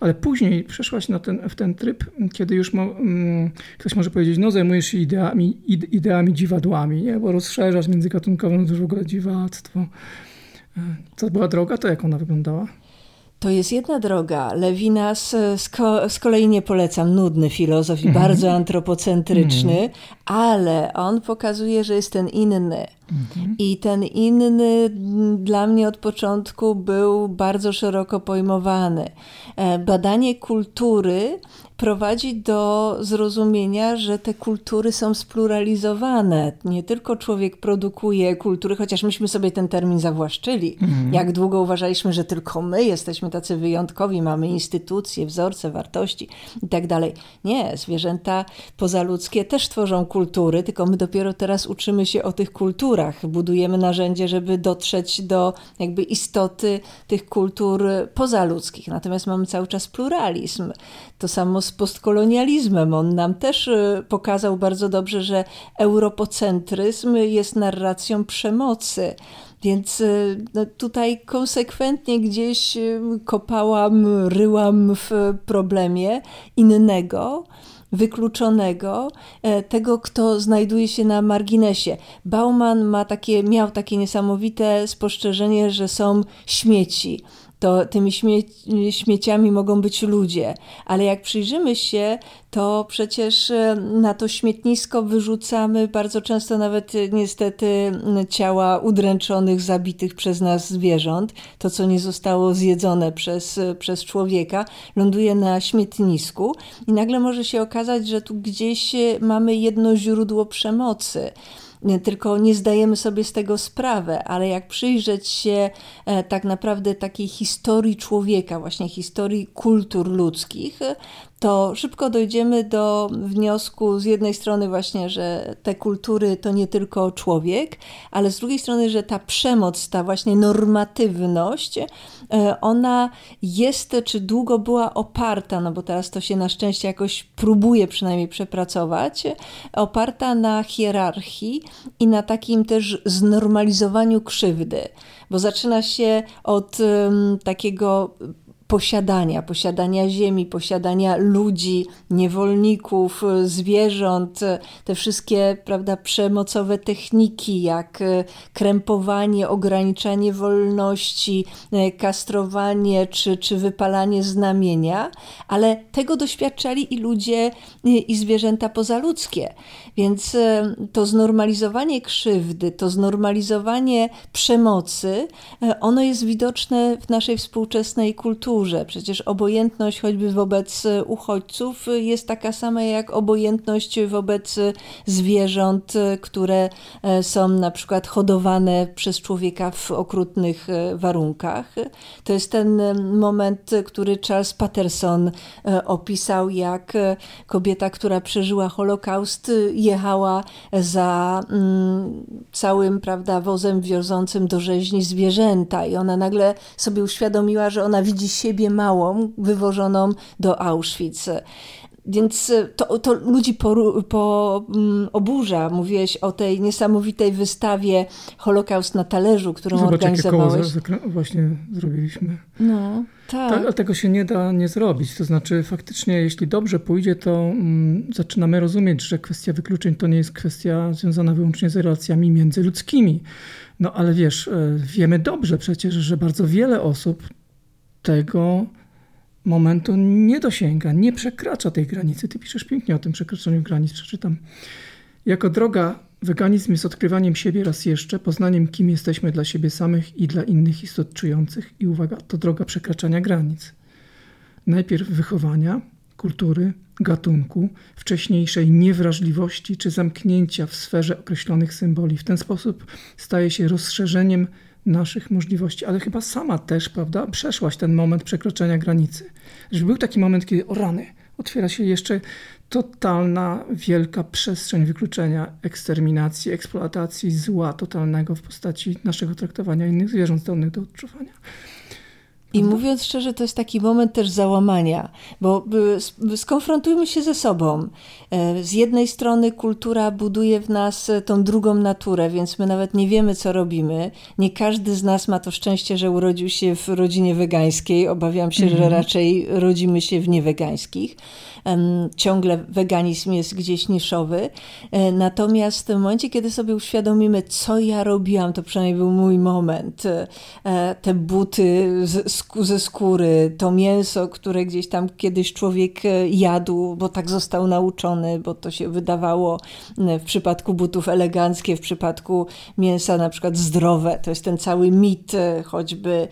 Ale później przeszłaś na ten, w ten tryb, kiedy już mo, mm, ktoś może powiedzieć, no zajmujesz się ideami, ideami dziwadłami, nie? Bo rozszerzasz międzygatunkową no to w ogóle dziwactwo. To e, była droga, to jak ona wyglądała? To jest jedna droga. Lewinas z, ko z kolei nie polecam, nudny filozof i mm -hmm. bardzo antropocentryczny, mm -hmm. ale on pokazuje, że jest ten inny. Mm -hmm. I ten inny dla mnie od początku był bardzo szeroko pojmowany. E, badanie kultury prowadzi do zrozumienia, że te kultury są spluralizowane. Nie tylko człowiek produkuje kultury, chociaż myśmy sobie ten termin zawłaszczyli. Mhm. Jak długo uważaliśmy, że tylko my jesteśmy tacy wyjątkowi, mamy instytucje, wzorce, wartości i tak dalej. Nie, zwierzęta pozaludzkie też tworzą kultury, tylko my dopiero teraz uczymy się o tych kulturach. Budujemy narzędzie, żeby dotrzeć do jakby istoty tych kultur pozaludzkich. Natomiast mamy cały czas pluralizm. To samo z postkolonializmem. On nam też y, pokazał bardzo dobrze, że europocentryzm jest narracją przemocy. Więc y, no, tutaj konsekwentnie gdzieś y, kopałam, ryłam w problemie innego wykluczonego, e, tego, kto znajduje się na marginesie. Bauman ma takie, miał takie niesamowite spostrzeżenie, że są śmieci to tymi śmie śmieciami mogą być ludzie. Ale jak przyjrzymy się, to przecież e, na to śmietnisko wyrzucamy bardzo często nawet e, niestety ciała udręczonych, zabitych przez nas zwierząt. To, co nie zostało zjedzone przez, e, przez człowieka, ląduje na śmietnisku i nagle może się okazać, że tu gdzieś mamy jedno źródło przemocy tylko nie zdajemy sobie z tego sprawy, ale jak przyjrzeć się e, tak naprawdę takiej historii człowieka, właśnie historii kultur ludzkich, to szybko dojdziemy do wniosku z jednej strony właśnie, że te kultury to nie tylko człowiek, ale z drugiej strony, że ta przemoc, ta właśnie normatywność, e, ona jest czy długo była oparta, no bo teraz to się na szczęście jakoś próbuje przynajmniej przepracować, oparta na hierarchii i na takim też znormalizowaniu krzywdy, bo zaczyna się od um, takiego posiadania, posiadania ziemi, posiadania ludzi, niewolników, zwierząt, te wszystkie prawda, przemocowe techniki, jak krępowanie, ograniczanie wolności, kastrowanie czy, czy wypalanie znamienia, ale tego doświadczali i ludzie, i zwierzęta pozaludzkie. Więc e, to znormalizowanie krzywdy, to znormalizowanie przemocy, e, ono jest widoczne w naszej współczesnej kulturze. Przecież obojętność choćby wobec uchodźców jest taka sama jak obojętność wobec zwierząt, które e, są na przykład hodowane przez człowieka w okrutnych warunkach. To jest ten moment, który Charles Patterson opisał, jak kobieta, która przeżyła Holokaust, jechała za mm, całym prawda, wozem wiozącym do rzeźni zwierzęta i ona nagle sobie uświadomiła, że ona widzi siebie małą, wywożoną do Auschwitz. Więc to, to ludzi po, po um, oburza. Mówiłeś o tej niesamowitej wystawie Holokaust na talerzu, którą Zobacz, organizowałeś. Jakie koło właśnie zrobiliśmy. No. Tak. tak. ale tego się nie da nie zrobić. To znaczy, faktycznie, jeśli dobrze pójdzie, to mm, zaczynamy rozumieć, że kwestia wykluczeń to nie jest kwestia związana wyłącznie z relacjami międzyludzkimi. No ale wiesz, e, wiemy dobrze przecież, że bardzo wiele osób tego momentu nie dosięga, nie przekracza tej granicy. Ty piszesz pięknie o tym przekroczeniu granic, przeczytam. Jako droga Weganizm jest odkrywaniem siebie raz jeszcze, poznaniem, kim jesteśmy dla siebie samych i dla innych istot czujących. I uwaga, to droga przekraczania granic. Najpierw wychowania, kultury, gatunku, wcześniejszej niewrażliwości czy zamknięcia w sferze określonych symboli. W ten sposób staje się rozszerzeniem naszych możliwości, ale chyba sama też, prawda, przeszłaś ten moment przekroczenia granicy. Że był taki moment, kiedy o rany, otwiera się jeszcze totalna, wielka przestrzeń wykluczenia, eksterminacji, eksploatacji zła totalnego w postaci naszego traktowania innych zwierząt zdolnych do odczuwania. I mówiąc szczerze, to jest taki moment też załamania, bo skonfrontujmy się ze sobą. E, z jednej strony kultura buduje w nas tą drugą naturę, więc my nawet nie wiemy, co robimy. Nie każdy z nas ma to szczęście, że urodził się w rodzinie wegańskiej. Obawiam się, że mhm. raczej rodzimy się w niewegańskich ciągle weganizm jest gdzieś niszowy. E, natomiast w momencie, kiedy sobie uświadomimy, co ja robiłam, to przynajmniej był mój moment. E, te buty ze skóry, to mięso, które gdzieś tam kiedyś człowiek e, jadł, bo tak został nauczony, bo to się wydawało w przypadku butów eleganckie, w przypadku mięsa na przykład zdrowe. To jest ten cały mit choćby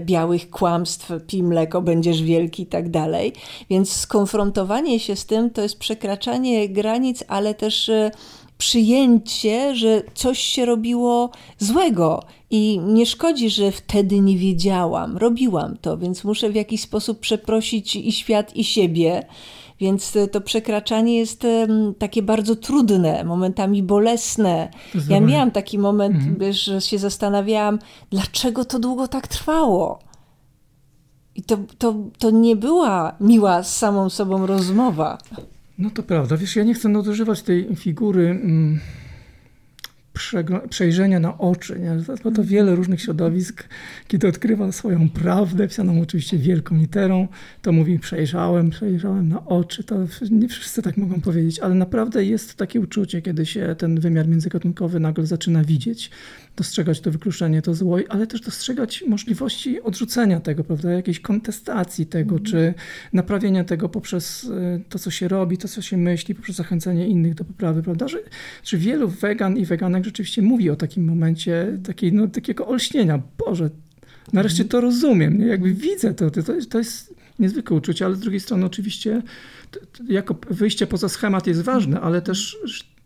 białych kłamstw, pij mleko, będziesz wielki i tak dalej. Więc skonfrontowanie zdecydowanie się z tym to jest przekraczanie granic, ale też e, przyjęcie, że coś się robiło złego i nie szkodzi, że wtedy nie wiedziałam, robiłam to, więc muszę w jakiś sposób przeprosić i świat, i siebie. Więc to przekraczanie jest takie bardzo trudne, momentami bolesne. Ja miałam taki moment, mhm. że się zastanawiałam, dlaczego to długo tak trwało. I to, to, to nie była miła z samą sobą rozmowa. No to prawda. Wiesz, ja nie chcę nadużywać tej figury. Mm przejrzenia na oczy. Nie? Bo to wiele różnych środowisk, kiedy odkrywa swoją prawdę, pisaną oczywiście wielką literą, to mówi przejrzałem, przejrzałem na oczy. To nie wszyscy tak mogą powiedzieć, ale naprawdę jest takie uczucie, kiedy się ten wymiar międzygatunkowy nagle zaczyna widzieć, dostrzegać to wykluczenie, to zło, ale też dostrzegać możliwości odrzucenia tego, prawda, jakiejś kontestacji tego, mm. czy naprawienia tego poprzez y, to, co się robi, to, co się myśli, poprzez zachęcenie innych do poprawy, prawda, że, że wielu wegan i weganek rzeczywiście mówi o takim momencie takiej, no, takiego olśnienia. Boże, nareszcie to rozumiem, nie? jakby widzę to, to, to jest niezwykłe uczucie, ale z drugiej strony oczywiście to, to jako wyjście poza schemat jest ważne, ale też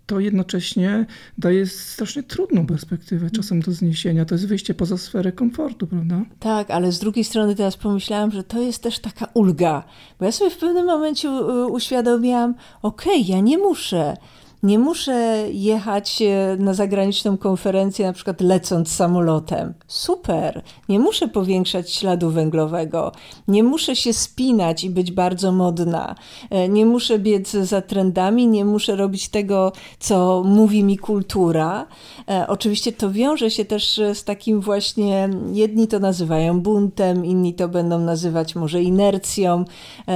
to jednocześnie daje strasznie trudną perspektywę czasem do zniesienia. To jest wyjście poza sferę komfortu, prawda? Tak, ale z drugiej strony teraz pomyślałam, że to jest też taka ulga, bo ja sobie w pewnym momencie uświadomiłam, okej, okay, ja nie muszę Nie muszę jechać e, na zagraniczną konferencję, na przykład lecąc samolotem. Super. Nie muszę powiększać śladu węglowego. Nie muszę się spinać i być bardzo modna. E, nie muszę biec za trendami, nie muszę robić tego, co mówi mi kultura. E, oczywiście to wiąże się też z takim właśnie, jedni to nazywają buntem, inni to będą nazywać może inercją,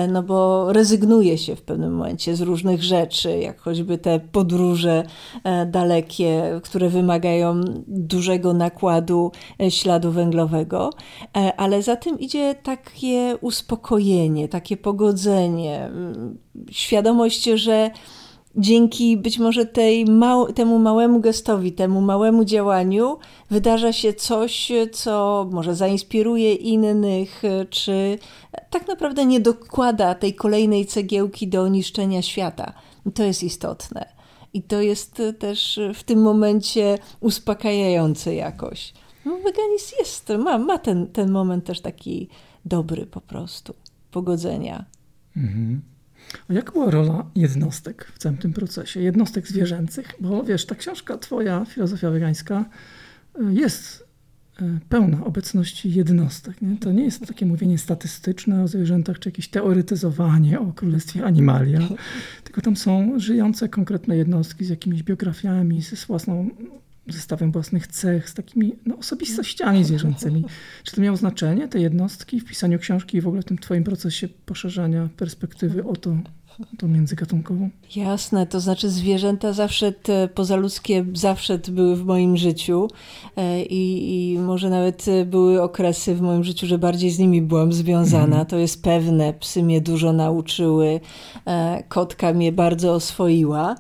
no bo rezygnuje się w pewnym momencie z różnych rzeczy, jak choćby te podróże e, dalekie, które wymagają dużego nakładu e, śladu węglowego, e, ale za tym idzie takie uspokojenie, takie pogodzenie, mm, świadomość, że dzięki być może tej mał, temu małemu gestowi, temu małemu działaniu wydarza się coś, co może zainspiruje innych, czy tak naprawdę nie dokłada tej kolejnej cegiełki do niszczenia świata. To jest istotne. I to jest też w tym momencie uspokajające jakoś. No, weganizm jest, ma, ma ten, ten moment też taki dobry po prostu, pogodzenia. Mhm. A jaka była rola jednostek w całym tym procesie? Jednostek zwierzęcych? Bo wiesz, ta książka twoja, Filozofia Wegańska, jest e, pełna obecności jednostek. Nie? To nie jest takie mówienie statystyczne o zwierzętach, czy jakieś teoretyzowanie o królestwie animalia, tylko tam są żyjące konkretne jednostki z jakimiś biografiami, z własną zestawem własnych cech, z takimi no, osobistościami zwierzęcymi. Czy to miało znaczenie, te jednostki w pisaniu książki i w ogóle w tym twoim procesie poszerzania perspektywy o to, tą międzygatunkową? Jasne, to znaczy zwierzęta zawsze te pozaludzkie zawsze były w moim życiu e, i, i może nawet były okresy w moim życiu, że bardziej z nimi byłam związana. Mm. To jest pewne. Psy mnie dużo nauczyły, e, kotka mnie bardzo oswoiła.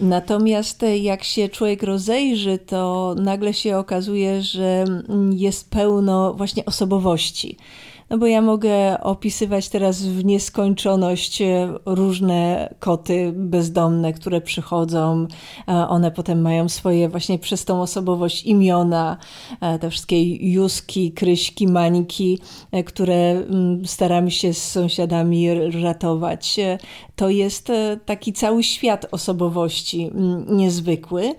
Natomiast jak się człowiek rozejrzy, to nagle się okazuje, że jest pełno właśnie osobowości. No bo ja mogę opisywać teraz w nieskończoność e, różne koty bezdomne, które przychodzą. One potem mają swoje właśnie przez tą osobowość imiona, e, te wszystkie Juski, Kryśki, Mańki, e, które mm, staramy się z sąsiadami ratować. To jest taki cały świat osobowości mm, niezwykły,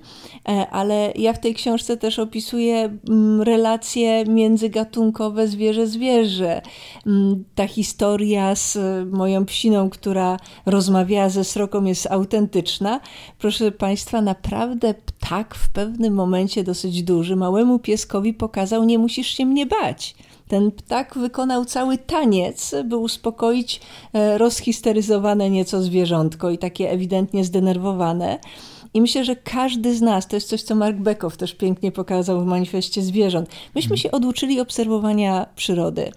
ale ja w tej książce też opisuję mm, relacje międzygatunkowe zwierzę-zwierzę Mm, ta historia z moją psiną, która rozmawiała ze sroką, jest autentyczna. Proszę Państwa, naprawdę ptak w pewnym momencie dosyć duży małemu pieskowi pokazał: Nie musisz się mnie bać. Ten ptak wykonał cały taniec, by uspokoić e, rozhisteryzowane nieco zwierzątko i takie ewidentnie zdenerwowane. I myślę, że każdy z nas, to jest coś, co Mark Bekow też pięknie pokazał w manifestie zwierząt, myśmy mhm. się oduczyli obserwowania przyrody.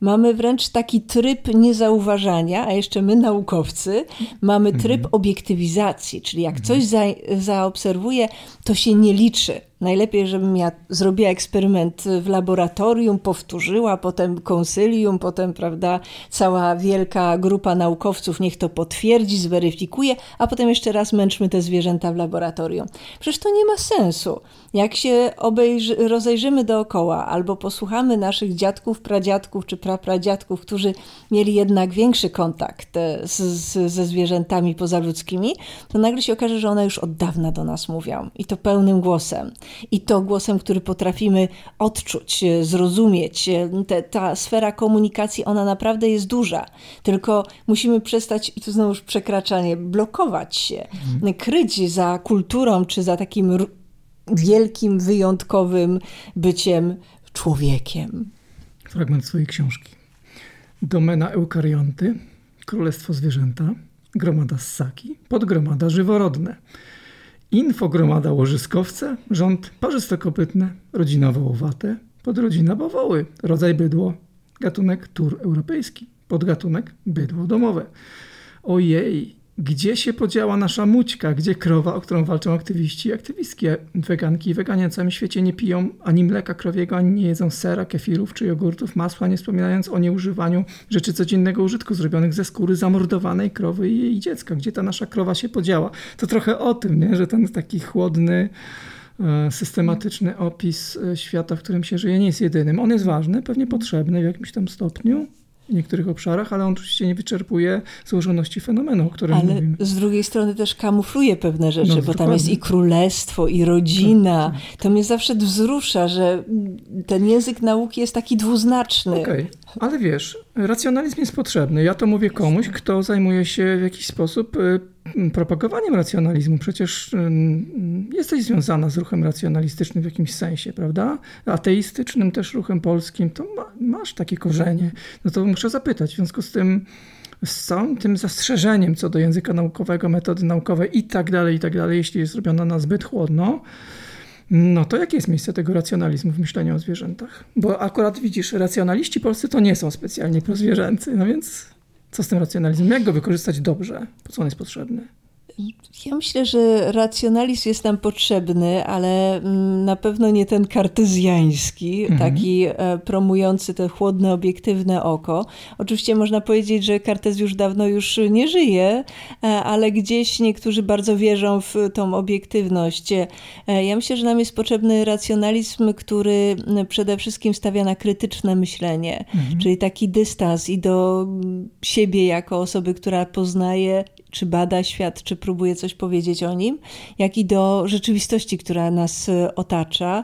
Mamy wręcz taki tryb niezauważania, a jeszcze my, naukowcy, mamy tryb mhm. obiektywizacji, czyli jak coś za, zaobserwuję, to się nie liczy. Najlepiej, żebym ja zrobiła eksperyment w laboratorium, powtórzyła, potem konsylium, potem, prawda, cała wielka grupa naukowców niech to potwierdzi, zweryfikuje, a potem jeszcze raz męczmy te zwierzęta w laboratorium. Przecież to nie ma sensu. Jak się obejrzy, rozejrzymy dookoła albo posłuchamy naszych dziadków, pradziadków czy prapradziadków, którzy mieli jednak większy kontakt e, z, z, ze zwierzętami pozaludzkimi, to nagle się okaże, że one już od dawna do nas mówią i to pełnym głosem. I to głosem, który potrafimy odczuć, e, zrozumieć. E, te, ta sfera komunikacji, ona naprawdę jest duża. Tylko musimy przestać, i tu znowu przekraczanie, blokować się, mhm. kryć za kulturą czy za takim wielkim, wyjątkowym byciem człowiekiem. Fragment swojej książki. Domena eukarionty, królestwo zwierzęta, gromada ssaki, podgromada żyworodne, infogromada łożyskowce, rząd parzystokopytne, rodzina wołowate, podrodzina bawoły, rodzaj bydło, gatunek tur europejski, podgatunek bydło domowe. Ojej, gdzie się podziała nasza mućka, gdzie krowa, o którą walczą aktywiści i aktywistki. Weganki i weganie na całym świecie nie piją ani mleka krowiego, ani nie jedzą sera, kefirów czy jogurtów, masła, nie wspominając o nieużywaniu rzeczy codziennego użytku zrobionych ze skóry zamordowanej krowy i jej dziecka. Gdzie ta nasza krowa się podziała? To trochę o tym, nie? że ten taki chłodny, e, systematyczny opis e, świata, w którym się żyje, nie jest jedynym. On jest ważny, pewnie potrzebny w jakimś tam stopniu, w niektórych obszarach, ale on oczywiście nie wyczerpuje złożoności fenomenu, o którym ale mówimy. z drugiej strony też kamufluje pewne rzeczy, no, bo dokładnie. tam jest i królestwo, i rodzina. Tak, tak. To mnie zawsze wzrusza, że ten język nauki jest taki dwuznaczny. Okay. Ale wiesz, racjonalizm jest potrzebny. Ja to mówię komuś, kto zajmuje się w jakiś sposób y, propagowaniem racjonalizmu. Przecież jesteś związana z ruchem racjonalistycznym w jakimś sensie, prawda? Ateistycznym też ruchem polskim. To ma, masz takie korzenie. No to muszę zapytać. W związku z tym z całym tym zastrzeżeniem co do języka naukowego, metody naukowej i tak dalej, i tak dalej, jeśli jest robiona na zbyt chłodno, no to jakie jest miejsce tego racjonalizmu w myśleniu o zwierzętach? Bo akurat widzisz, racjonaliści polscy to nie są specjalnie prozwierzęcy, no więc co z tym racjonalizmem? Jak go wykorzystać dobrze? Po co on jest potrzebny? Ja myślę, że racjonalizm jest nam potrzebny, ale mm, na pewno nie ten kartezjański, mhm. taki e, promujący to chłodne, obiektywne oko. Oczywiście można powiedzieć, że Kartez już dawno już nie żyje, e, ale gdzieś niektórzy bardzo wierzą w tą obiektywność. E, ja myślę, że nam jest potrzebny racjonalizm, który przede wszystkim stawia na krytyczne myślenie, mhm. czyli taki dystans i do siebie jako osoby, która poznaje czy bada świat, czy próbuje coś powiedzieć o nim, jak i do rzeczywistości, która nas e, otacza,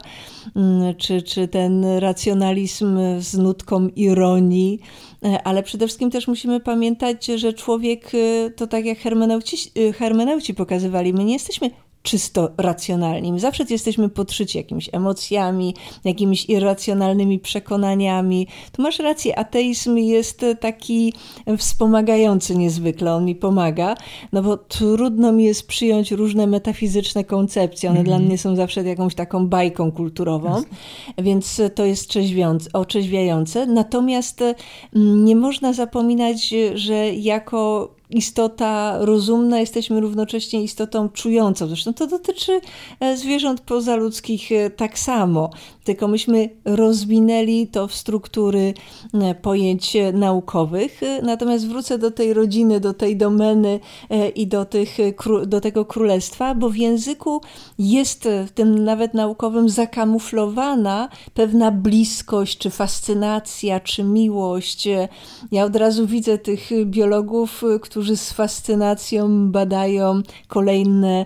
mm, czy, czy ten racjonalizm z nutką ironii, e, ale przede wszystkim też musimy pamiętać, że człowiek e, to tak jak hermeneuci, hermeneuci pokazywali, my nie jesteśmy czysto racjonalni. My zawsze jesteśmy podszyci jakimiś emocjami, jakimiś irracjonalnymi przekonaniami. Tu masz rację, ateizm jest taki wspomagający niezwykle, on mi pomaga, no bo trudno mi jest przyjąć różne metafizyczne koncepcje, one mm. dla mhm. mnie są zawsze jakąś taką bajką kulturową, Jasne. więc to jest otrzeźwiające. Natomiast mm, nie można zapominać, że jako istota rozumna, jesteśmy równocześnie istotą czującą. Zresztą to dotyczy e, zwierząt pozaludzkich e, tak samo, tylko myśmy rozwinęli to w struktury e, pojęć naukowych. Natomiast wrócę do tej rodziny, do tej domeny i do, tych, do tego królestwa, bo w języku jest w tym nawet naukowym zakamuflowana pewna bliskość, czy fascynacja, czy miłość. Ja od razu widzę tych biologów, którzy którzy z fascynacją badają kolejne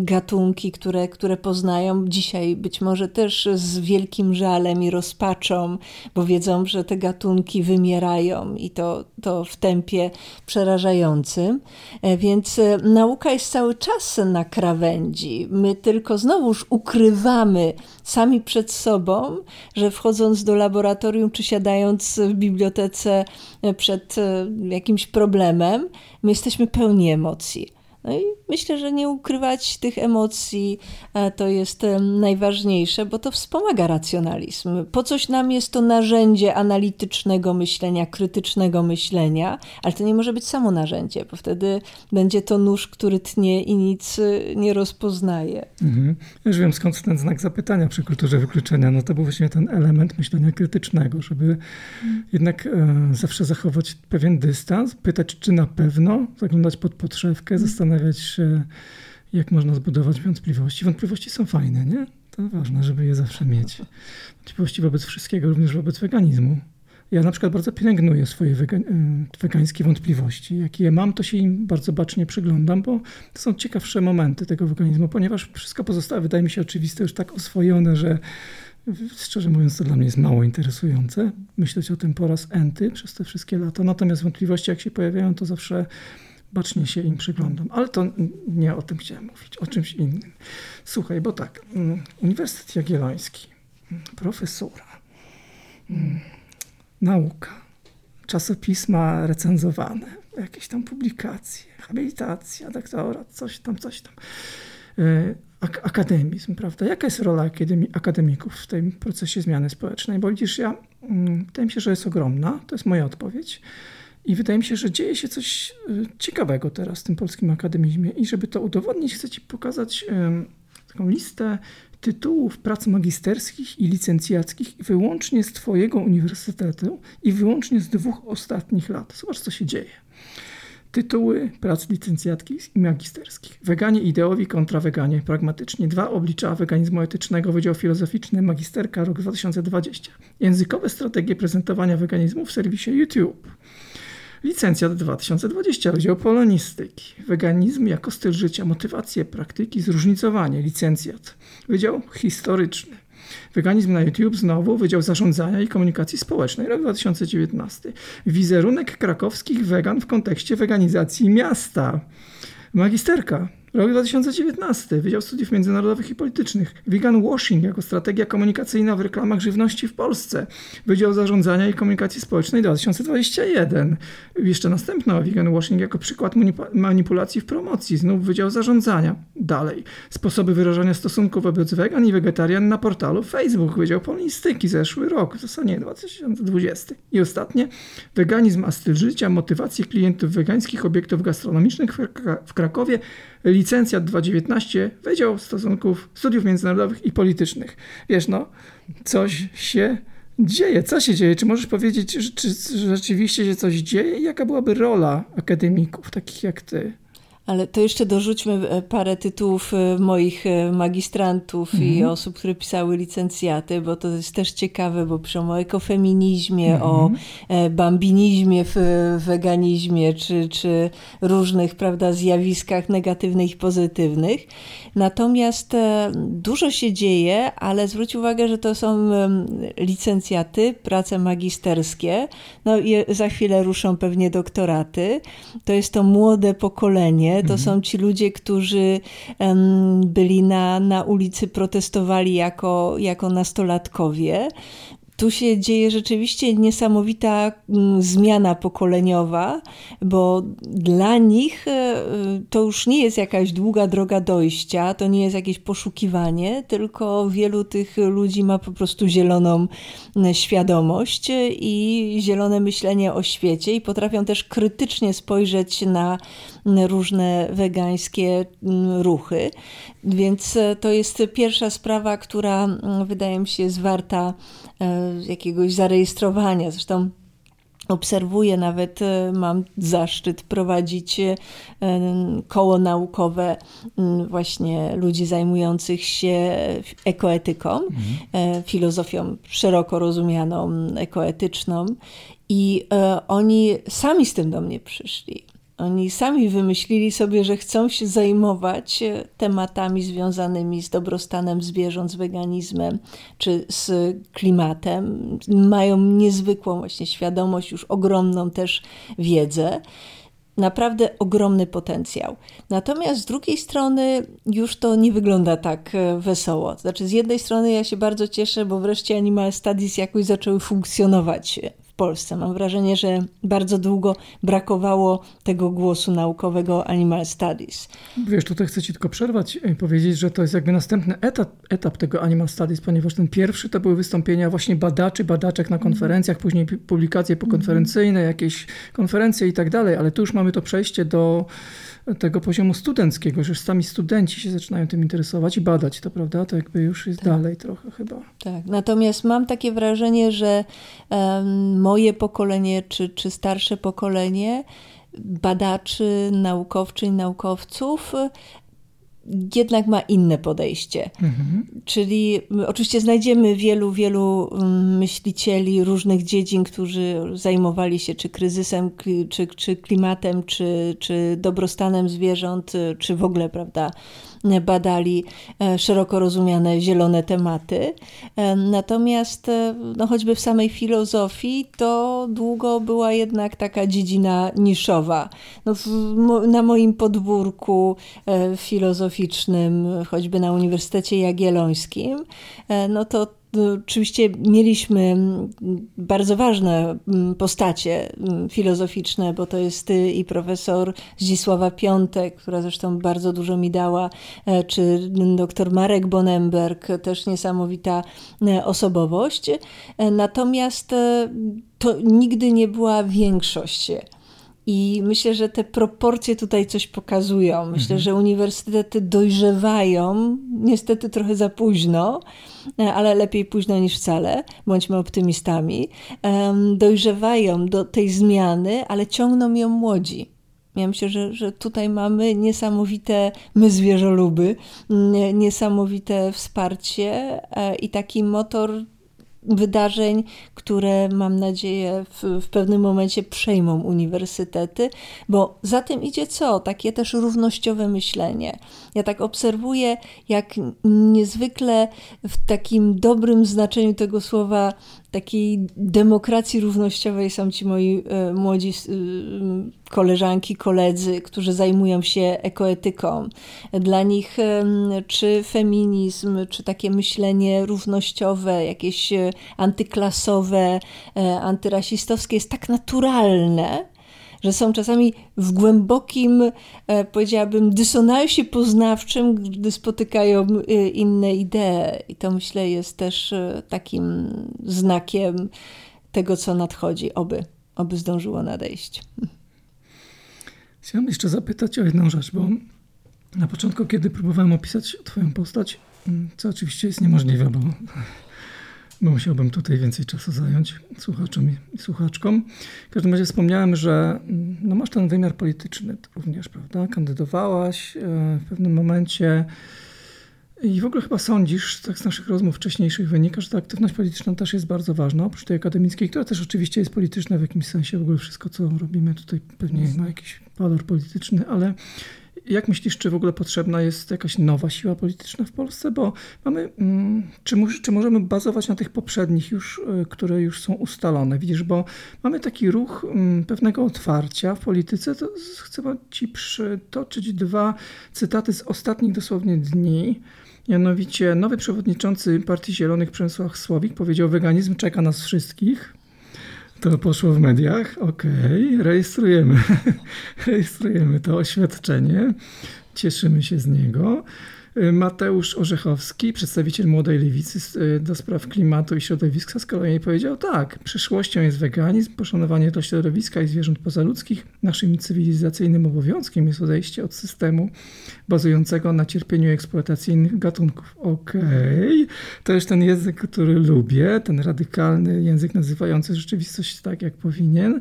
gatunki, które, które poznają. Dzisiaj być może też z wielkim żalem i rozpaczą, bo wiedzą, że te gatunki wymierają i to, to w tempie przerażającym. E, więc e, nauka jest cały czas na krawędzi. My tylko znowuż ukrywamy sami przed sobą, że wchodząc do laboratorium czy siadając w bibliotece e, przed jakimś problemem, my jesteśmy pełni emocji. No i myślę, że nie ukrywać tych emocji e, to jest najważniejsze, bo to wspomaga racjonalizm. Po coś nam jest to narzędzie analitycznego myślenia, krytycznego myślenia, ale to nie może być samo narzędzie, bo wtedy będzie to nóż, który tnie i nic e, nie rozpoznaje. Mhm. Już wiem skąd ten znak zapytania przy kulturze wykluczenia. No to był właśnie ten element myślenia krytycznego, żeby mhm. jednak e, zawsze zachować pewien dystans, pytać, czy na pewno, zaglądać pod podszewkę, mhm. zastanawiać zastanawiać się, jak można zbudować wątpliwości. Wątpliwości są fajne, nie? To ważne, żeby je zawsze mieć. Wątpliwości wobec wszystkiego, również wobec weganizmu. Ja na przykład bardzo pielęgnuję swoje wega, y, wegańskie wątpliwości. Jak je mam, to się im bardzo bacznie przyglądam, bo to są ciekawsze momenty tego weganizmu, ponieważ wszystko pozostałe wydaje mi się oczywiste, już tak oswojone, że szczerze mówiąc to dla mnie jest mało interesujące. Myśleć o tym po raz enty przez te wszystkie lata. Natomiast wątpliwości jak się pojawiają, to zawsze bacznie się im przyglądam. Ale to nie o tym chciałem mówić, o czymś innym. Słuchaj, bo tak, mm, Uniwersytet Jagielloński, mm, profesura, mm, nauka, czasopisma recenzowane, jakieś tam publikacje, habilitacja, doktorat, coś tam, coś tam. E, ak akademizm, prawda? Jaka jest rola akademi akademików w tym procesie zmiany społecznej? Bo widzisz, ja, wydaje mi się, że jest ogromna, to jest moja odpowiedź. I wydaje mi się, że dzieje się coś y, ciekawego teraz w tym polskim akademizmie. I żeby to udowodnić, chcę Ci pokazać taką listę tytułów prac magisterskich i licencjackich wyłącznie z Twojego uniwersytetu i wyłącznie z dwóch ostatnich lat. Zobacz, co się dzieje. Tytuły prac licencjackich i magisterskich. Weganie ideowi kontra weganie pragmatycznie. Dwa oblicza weganizmu etycznego, Wydział Filozoficzny, magisterka, rok 2020. Językowe strategie prezentowania weganizmu w serwisie YouTube. Licencjat 2020, Wydział Polonistyki. Weganizm jako styl życia, motywacje, praktyki, zróżnicowanie. Licencjat. Wydział Historyczny. Weganizm na YouTube znowu, Wydział Zarządzania i Komunikacji Społecznej, rok 2019. Wizerunek krakowskich wegan w kontekście weganizacji miasta. Magisterka, Rok 2019. Wydział Studiów Międzynarodowych i Politycznych. Vegan Washing jako strategia komunikacyjna w reklamach żywności w Polsce. Wydział Zarządzania i Komunikacji Społecznej 2021. Jeszcze następna Vegan Washing jako przykład manipulacji w promocji. Znów Wydział Zarządzania. Dalej. Sposoby wyrażania stosunku wobec wegan i wegetarian na portalu Facebook. Wydział Polonistyki. Zeszły rok. W zasadzie 2020. I ostatnie. Weganizm a styl życia. Motywacje klientów wegańskich obiektów gastronomicznych w Krakowie licencjat 219, Wydział Stosunków Studiów Międzynarodowych i Politycznych. Wiesz, no, coś się dzieje. Co się dzieje? Czy możesz powiedzieć, czy rzeczywiście się coś dzieje? Jaka byłaby rola akademików takich jak ty? Ale to jeszcze dorzućmy e, parę tytułów e, moich e, magistrantów i mhm. osób, które pisały licencjaty, bo to jest też ciekawe, bo piszą o ekofeminizmie, o mhm. bambinizmie, weganizmie, czy, czy różnych prawda, zjawiskach negatywnych i pozytywnych. Natomiast dużo się dzieje, ale zwróć uwagę, że to są licencjaty, prace magisterskie. No i za chwilę ruszą pewnie doktoraty. To jest to młode pokolenie, to mhm. są ci ludzie, którzy byli na, na ulicy, protestowali jako, jako nastolatkowie tu się dzieje rzeczywiście niesamowita mm, zmiana pokoleniowa, bo dla nich e, to już nie jest jakaś długa droga dojścia, to nie jest jakieś poszukiwanie, tylko wielu tych ludzi ma po prostu zieloną świadomość i zielone myślenie o świecie i potrafią też krytycznie spojrzeć na różne wegańskie ruchy. Więc e, to jest pierwsza sprawa, która wydaje mi się jest warta e, jakiegoś zarejestrowania. Zresztą obserwuję, nawet e, mam zaszczyt prowadzić koło naukowe właśnie ludzi zajmujących się ekoetyką, mhm. filozofią szeroko rozumianą, ekoetyczną. I oni sami z tym do mnie przyszli. Oni sami wymyślili sobie, że chcą się zajmować e, tematami związanymi z dobrostanem zwierząt, z weganizmem czy z klimatem. Mają niezwykłą właśnie świadomość, już ogromną też wiedzę. Naprawdę ogromny potencjał. Natomiast z drugiej strony już to nie wygląda tak e, wesoło. Znaczy, z jednej strony ja się bardzo cieszę, bo wreszcie Animal Studies jakoś zaczęły funkcjonować Polsce. Mam wrażenie, że bardzo długo brakowało tego głosu naukowego Animal Studies. Wiesz, tutaj chcę ci tylko przerwać i powiedzieć, że to jest jakby następny etap, etap tego Animal Studies, ponieważ ten pierwszy to były wystąpienia właśnie badaczy, badaczek na konferencjach, później publikacje pokonferencyjne, jakieś konferencje i tak dalej, ale tu już mamy to przejście do tego poziomu studenckiego, że już sami studenci się zaczynają tym interesować i badać to, prawda? To jakby już jest tak. dalej trochę chyba. Tak, natomiast mam takie wrażenie, że um, moje pokolenie, czy, czy starsze pokolenie badaczy, naukowczyń, naukowców jednak ma inne podejście. Mhm. Czyli oczywiście znajdziemy wielu, wielu myślicieli różnych dziedzin, którzy zajmowali się czy kryzysem, czy, czy klimatem, czy, czy dobrostanem zwierząt, czy w ogóle, prawda, badali e, szeroko rozumiane zielone tematy. E, natomiast e, no, choćby w samej filozofii to długo była jednak taka dziedzina niszowa. No, w, na moim podwórku filozoficznym, choćby na Uniwersytecie Jagiellońskim, no to Oczywiście mieliśmy bardzo ważne postacie filozoficzne, bo to jest ty i profesor Zdzisława Piątek, która zresztą bardzo dużo mi dała, e, czy dr Marek Bonemberg, też niesamowita e, osobowość. E, natomiast to nigdy nie była większość i myślę, że te proporcje tutaj coś pokazują. Myślę, mhm. że uniwersytety dojrzewają, niestety trochę za późno, e, ale lepiej późno niż wcale, bądźmy optymistami. Dojrzewają do tej zmiany, ale ciągną ją młodzi. Ja myślę, że, że tutaj mamy niesamowite my zwierzoluby, niesamowite wsparcie e, i taki motor wydarzeń, które mam nadzieję w, w, pewnym momencie przejmą uniwersytety, bo za tym idzie co? Takie też równościowe myślenie. Ja tak obserwuję, jak niezwykle w takim dobrym znaczeniu tego słowa takiej demokracji równościowej są ci moi e, młodzi e, koleżanki, koledzy, którzy zajmują się ekoetyką. Dla nich czy feminizm, czy takie myślenie równościowe, jakieś e, antyklasowe, antyrasistowskie jest tak naturalne, że są czasami w głębokim, e, powiedziałabym, dysonansie poznawczym, gdy spotykają e, inne idee. I to myślę jest też e, takim znakiem tego, co nadchodzi, oby, oby zdążyło nadejść. Chciałem jeszcze zapytać o jedną rzecz, bo na początku, kiedy próbowałem opisać Twoją postać, mm, co oczywiście jest niemożliwe, bo bo musiałbym tutaj więcej czasu zająć słuchaczom i słuchaczkom. W każdym razie wspomniałem, że mm, no masz ten wymiar polityczny również, prawda? Kandydowałaś e, w pewnym momencie i w ogóle chyba sądzisz, tak z naszych rozmów wcześniejszych wynika, że ta aktywność polityczna też jest bardzo ważna, oprócz tej akademickiej, która też oczywiście jest polityczna w jakimś sensie, w ogóle wszystko, co robimy tutaj pewnie ma jakiś walor polityczny, ale jak myślisz, czy w ogóle potrzebna jest jakaś nowa siła polityczna w Polsce? Bo mamy, mm, czy, czy możemy bazować na tych poprzednich już, y, które już są ustalone? Widzisz, bo mamy taki ruch mm, pewnego otwarcia w polityce. To chcę Ci przytoczyć dwa cytaty z ostatnich dosłownie dni. Mianowicie nowy przewodniczący Partii Zielonych Przemysław Słowik powiedział, weganizm czeka nas wszystkich. To poszło w mediach. Okej, okay. rejestrujemy. rejestrujemy to oświadczenie. Cieszymy się z niego. Y, Mateusz Orzechowski, przedstawiciel Młodej Lewicy y, do spraw klimatu i środowiska, z kolei powiedział tak, przyszłością jest weganizm, poszanowanie dla środowiska i zwierząt pozaludzkich. Naszym cywilizacyjnym obowiązkiem jest odejście od systemu bazującego na cierpieniu eksploatacji innych gatunków. Okej, okay. to jest ten język, który lubię, ten radykalny język nazywający rzeczywistość tak, jak powinien.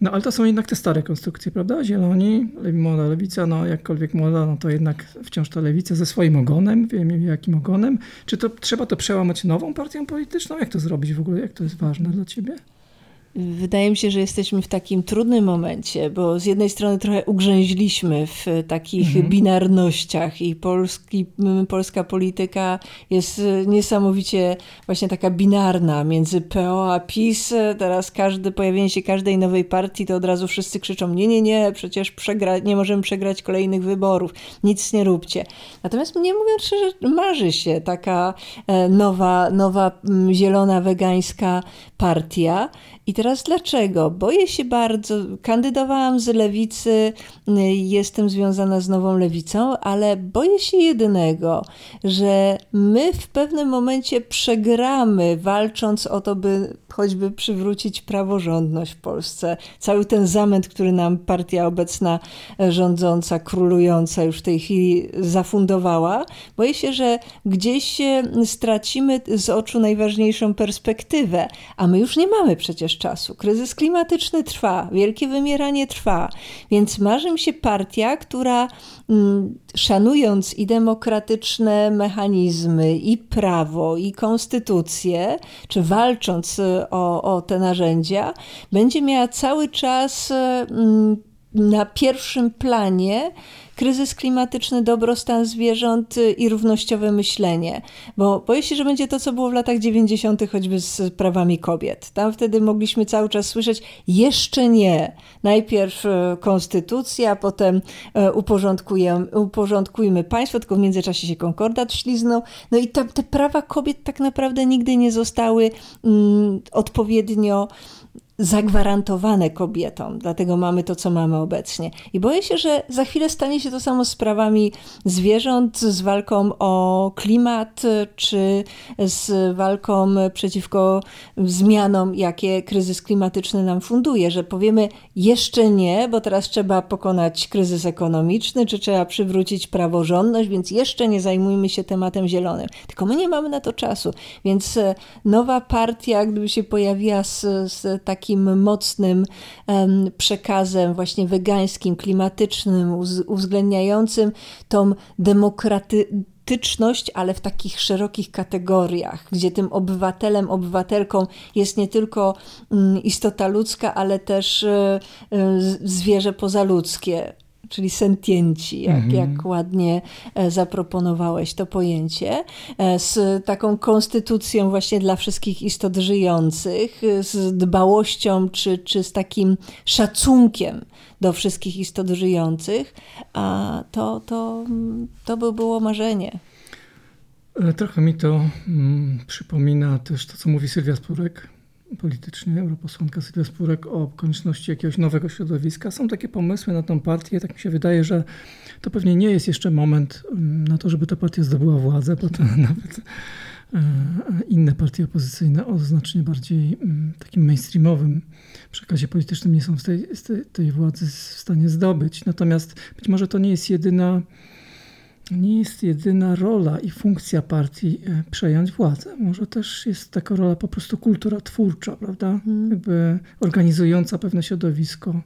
No ale to są jednak te stare konstrukcje, prawda? Zieloni, młoda lewica, no jakkolwiek młoda, no to jednak wciąż ta lewica ze swoim ogonem, wiemy jakim ogonem. Czy to trzeba to przełamać nową partią polityczną? Jak to zrobić w ogóle? Jak to jest ważne dla ciebie? Wydaje mi się, że jesteśmy w takim trudnym momencie, bo z jednej strony trochę ugrzęźliśmy w takich mhm. binarnościach i polski, polska polityka jest niesamowicie właśnie taka binarna między PO a PiS. Teraz każdy, pojawienie się każdej nowej partii, to od razu wszyscy krzyczą nie, nie, nie, przecież przegra, nie możemy przegrać kolejnych wyborów, nic nie róbcie. Natomiast mnie mówiąc szczerze, marzy się taka e, nowa, nowa zielona, wegańska partia i teraz dlaczego? Boję się bardzo. Kandydowałam z lewicy, y, jestem związana z nową lewicą, ale boję się jedynego, że my w pewnym momencie przegramy, walcząc o to, by choćby przywrócić praworządność w Polsce. Cały ten zamęt, który nam partia obecna rządząca, królująca już w tej chwili zafundowała, boję się, że gdzieś stracimy z oczu najważniejszą perspektywę, a my już nie mamy przecież czasu. Kryzys klimatyczny trwa, wielkie wymieranie trwa, więc marzy mi się partia, która mm, szanując i demokratyczne mechanizmy, i prawo, i konstytucję, czy walcząc e, o, o te narzędzia, będzie miała cały czas mm, na pierwszym planie kryzys klimatyczny, dobrostan zwierząt y, i równościowe myślenie. Bo boję się, że będzie to, co było w latach 90., choćby z prawami kobiet. Tam wtedy mogliśmy cały czas słyszeć, jeszcze nie. Najpierw y, konstytucja, potem y, uporządkujemy, uporządkujmy państwo, tylko w międzyczasie się konkordat śliznął. No i te, te prawa kobiet tak naprawdę nigdy nie zostały mm, odpowiednio zagwarantowane kobietom, dlatego mamy to, co mamy obecnie. I boję się, że za chwilę stanie się to samo z prawami zwierząt, z walką o klimat, czy z walką przeciwko zmianom, jakie kryzys klimatyczny nam funduje, że powiemy jeszcze nie, bo teraz trzeba pokonać kryzys ekonomiczny, czy trzeba przywrócić praworządność, więc jeszcze nie zajmujmy się tematem zielonym. Tylko my nie mamy na to czasu, więc nowa partia, gdyby się pojawiła z, z takim takim mocnym przekazem właśnie wegańskim, klimatycznym, uwzględniającym tą demokratyczność, ale w takich szerokich kategoriach, gdzie tym obywatelem, obywatelką jest nie tylko mm, istota ludzka, ale też e, e, zwierzę pozaludzkie czyli sentienci, jak, mhm. jak ładnie e, zaproponowałeś to pojęcie, e, z taką konstytucją właśnie dla wszystkich istot żyjących, z dbałością czy, czy z takim szacunkiem do wszystkich istot żyjących, a to, to, to by było marzenie. E, trochę mi to mm, przypomina też to, co mówi Sylwia Spurek, politycznie, europosłanka Sylwia Spurek o konieczności jakiegoś nowego środowiska. Są takie pomysły na tą partię. Tak mi się wydaje, że to pewnie nie jest jeszcze moment mm, na to, żeby ta partia zdobyła władzę, bo to nawet e, inne partie opozycyjne o znacznie bardziej mm, takim mainstreamowym przekazie politycznym nie są tej, tej władzy w stanie zdobyć. Natomiast być może to nie jest jedyna nie jest jedyna rola i funkcja partii e, przejąć władzę. Może też jest taka rola po prostu kultura twórcza, prawda? Hmm. Jakby organizująca pewne środowisko.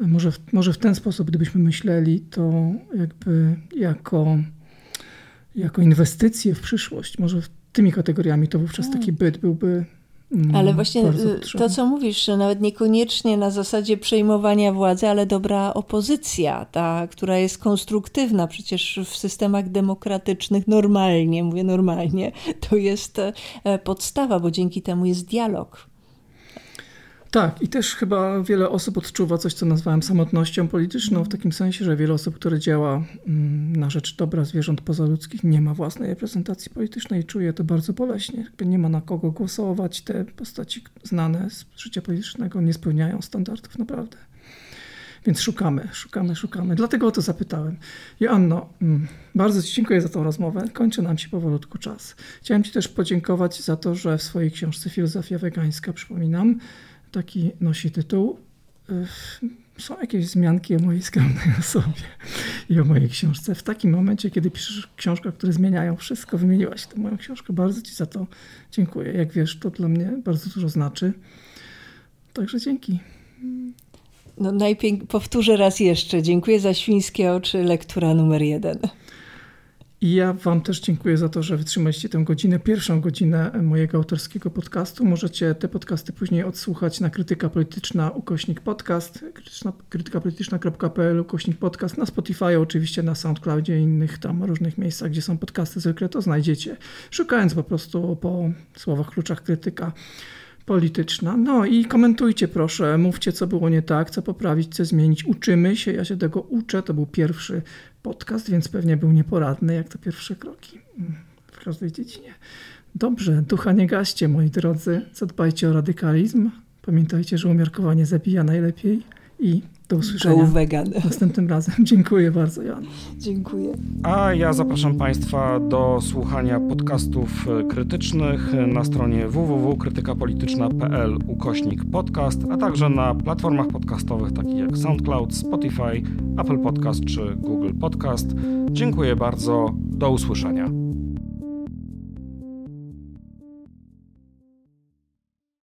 E, może w, może w ten sposób, gdybyśmy myśleli, to jakby jako, jako inwestycje w przyszłość, może tymi kategoriami, to wówczas hmm. taki byt byłby ale właśnie y, to, co mówisz, że nawet niekoniecznie na zasadzie przejmowania władzy, ale dobra opozycja, ta, która jest konstruktywna, przecież w systemach demokratycznych normalnie, mówię normalnie, to jest e, podstawa, bo dzięki temu jest dialog. Tak, i też chyba wiele osób odczuwa coś, co nazwałem samotnością polityczną, w takim sensie, że wiele osób, które działa mm, na rzecz dobra zwierząt pozaludzkich, nie ma własnej reprezentacji politycznej i czuje to bardzo boleśnie. Jakby nie ma na kogo głosować, te postaci znane z życia politycznego nie spełniają standardów naprawdę. Więc szukamy, szukamy, szukamy. Dlatego o to zapytałem. Joanno, mm, bardzo Ci dziękuję za tą rozmowę. Kończy nam się powolutku czas. Chciałem Ci też podziękować za to, że w swojej książce Filozofia Wegańska, przypominam, Taki nosi tytuł. Y, są jakieś wzmianki o mojej skromnej osobie i o mojej książce. W takim momencie, kiedy piszesz książkę, które zmieniają wszystko, wymieniłaś tę moją książkę. Bardzo Ci za to dziękuję. Jak wiesz, to dla mnie bardzo dużo znaczy. Także dzięki. No najpięk... Powtórzę raz jeszcze. Dziękuję za Świńskie Oczy, lektura numer jeden. I ja Wam też dziękuję za to, że wytrzymaliście tę godzinę, pierwszą godzinę mojego autorskiego podcastu. Możecie te podcasty później odsłuchać na krytyka polityczna ukośnik podcast, krytykapolityczna.pl ukośnik podcast, na Spotify, oczywiście na SoundCloudzie i innych tam różnych miejscach, gdzie są podcasty zwykle, to znajdziecie, szukając po prostu po słowach kluczach krytyka polityczna. No i komentujcie proszę, mówcie co było nie tak, co poprawić, co zmienić. Uczymy się, ja się tego uczę. To był pierwszy podcast, więc pewnie był nieporadny jak te pierwsze kroki w każdej dziedzinie. Dobrze, ducha nie gaście, moi drodzy. Zadbajcie o radykalizm. Pamiętajcie, że umiarkowanie zabija najlepiej i do usłyszenia vegan. następnym razem. Dziękuję bardzo, Jan. Dziękuję. A ja zapraszam Państwa do słuchania podcastów krytycznych na stronie www.krytykapolityczna.pl ukośnik podcast, a także na platformach podcastowych takich jak SoundCloud, Spotify, Apple Podcast czy Google Podcast. Dziękuję bardzo. Do usłyszenia.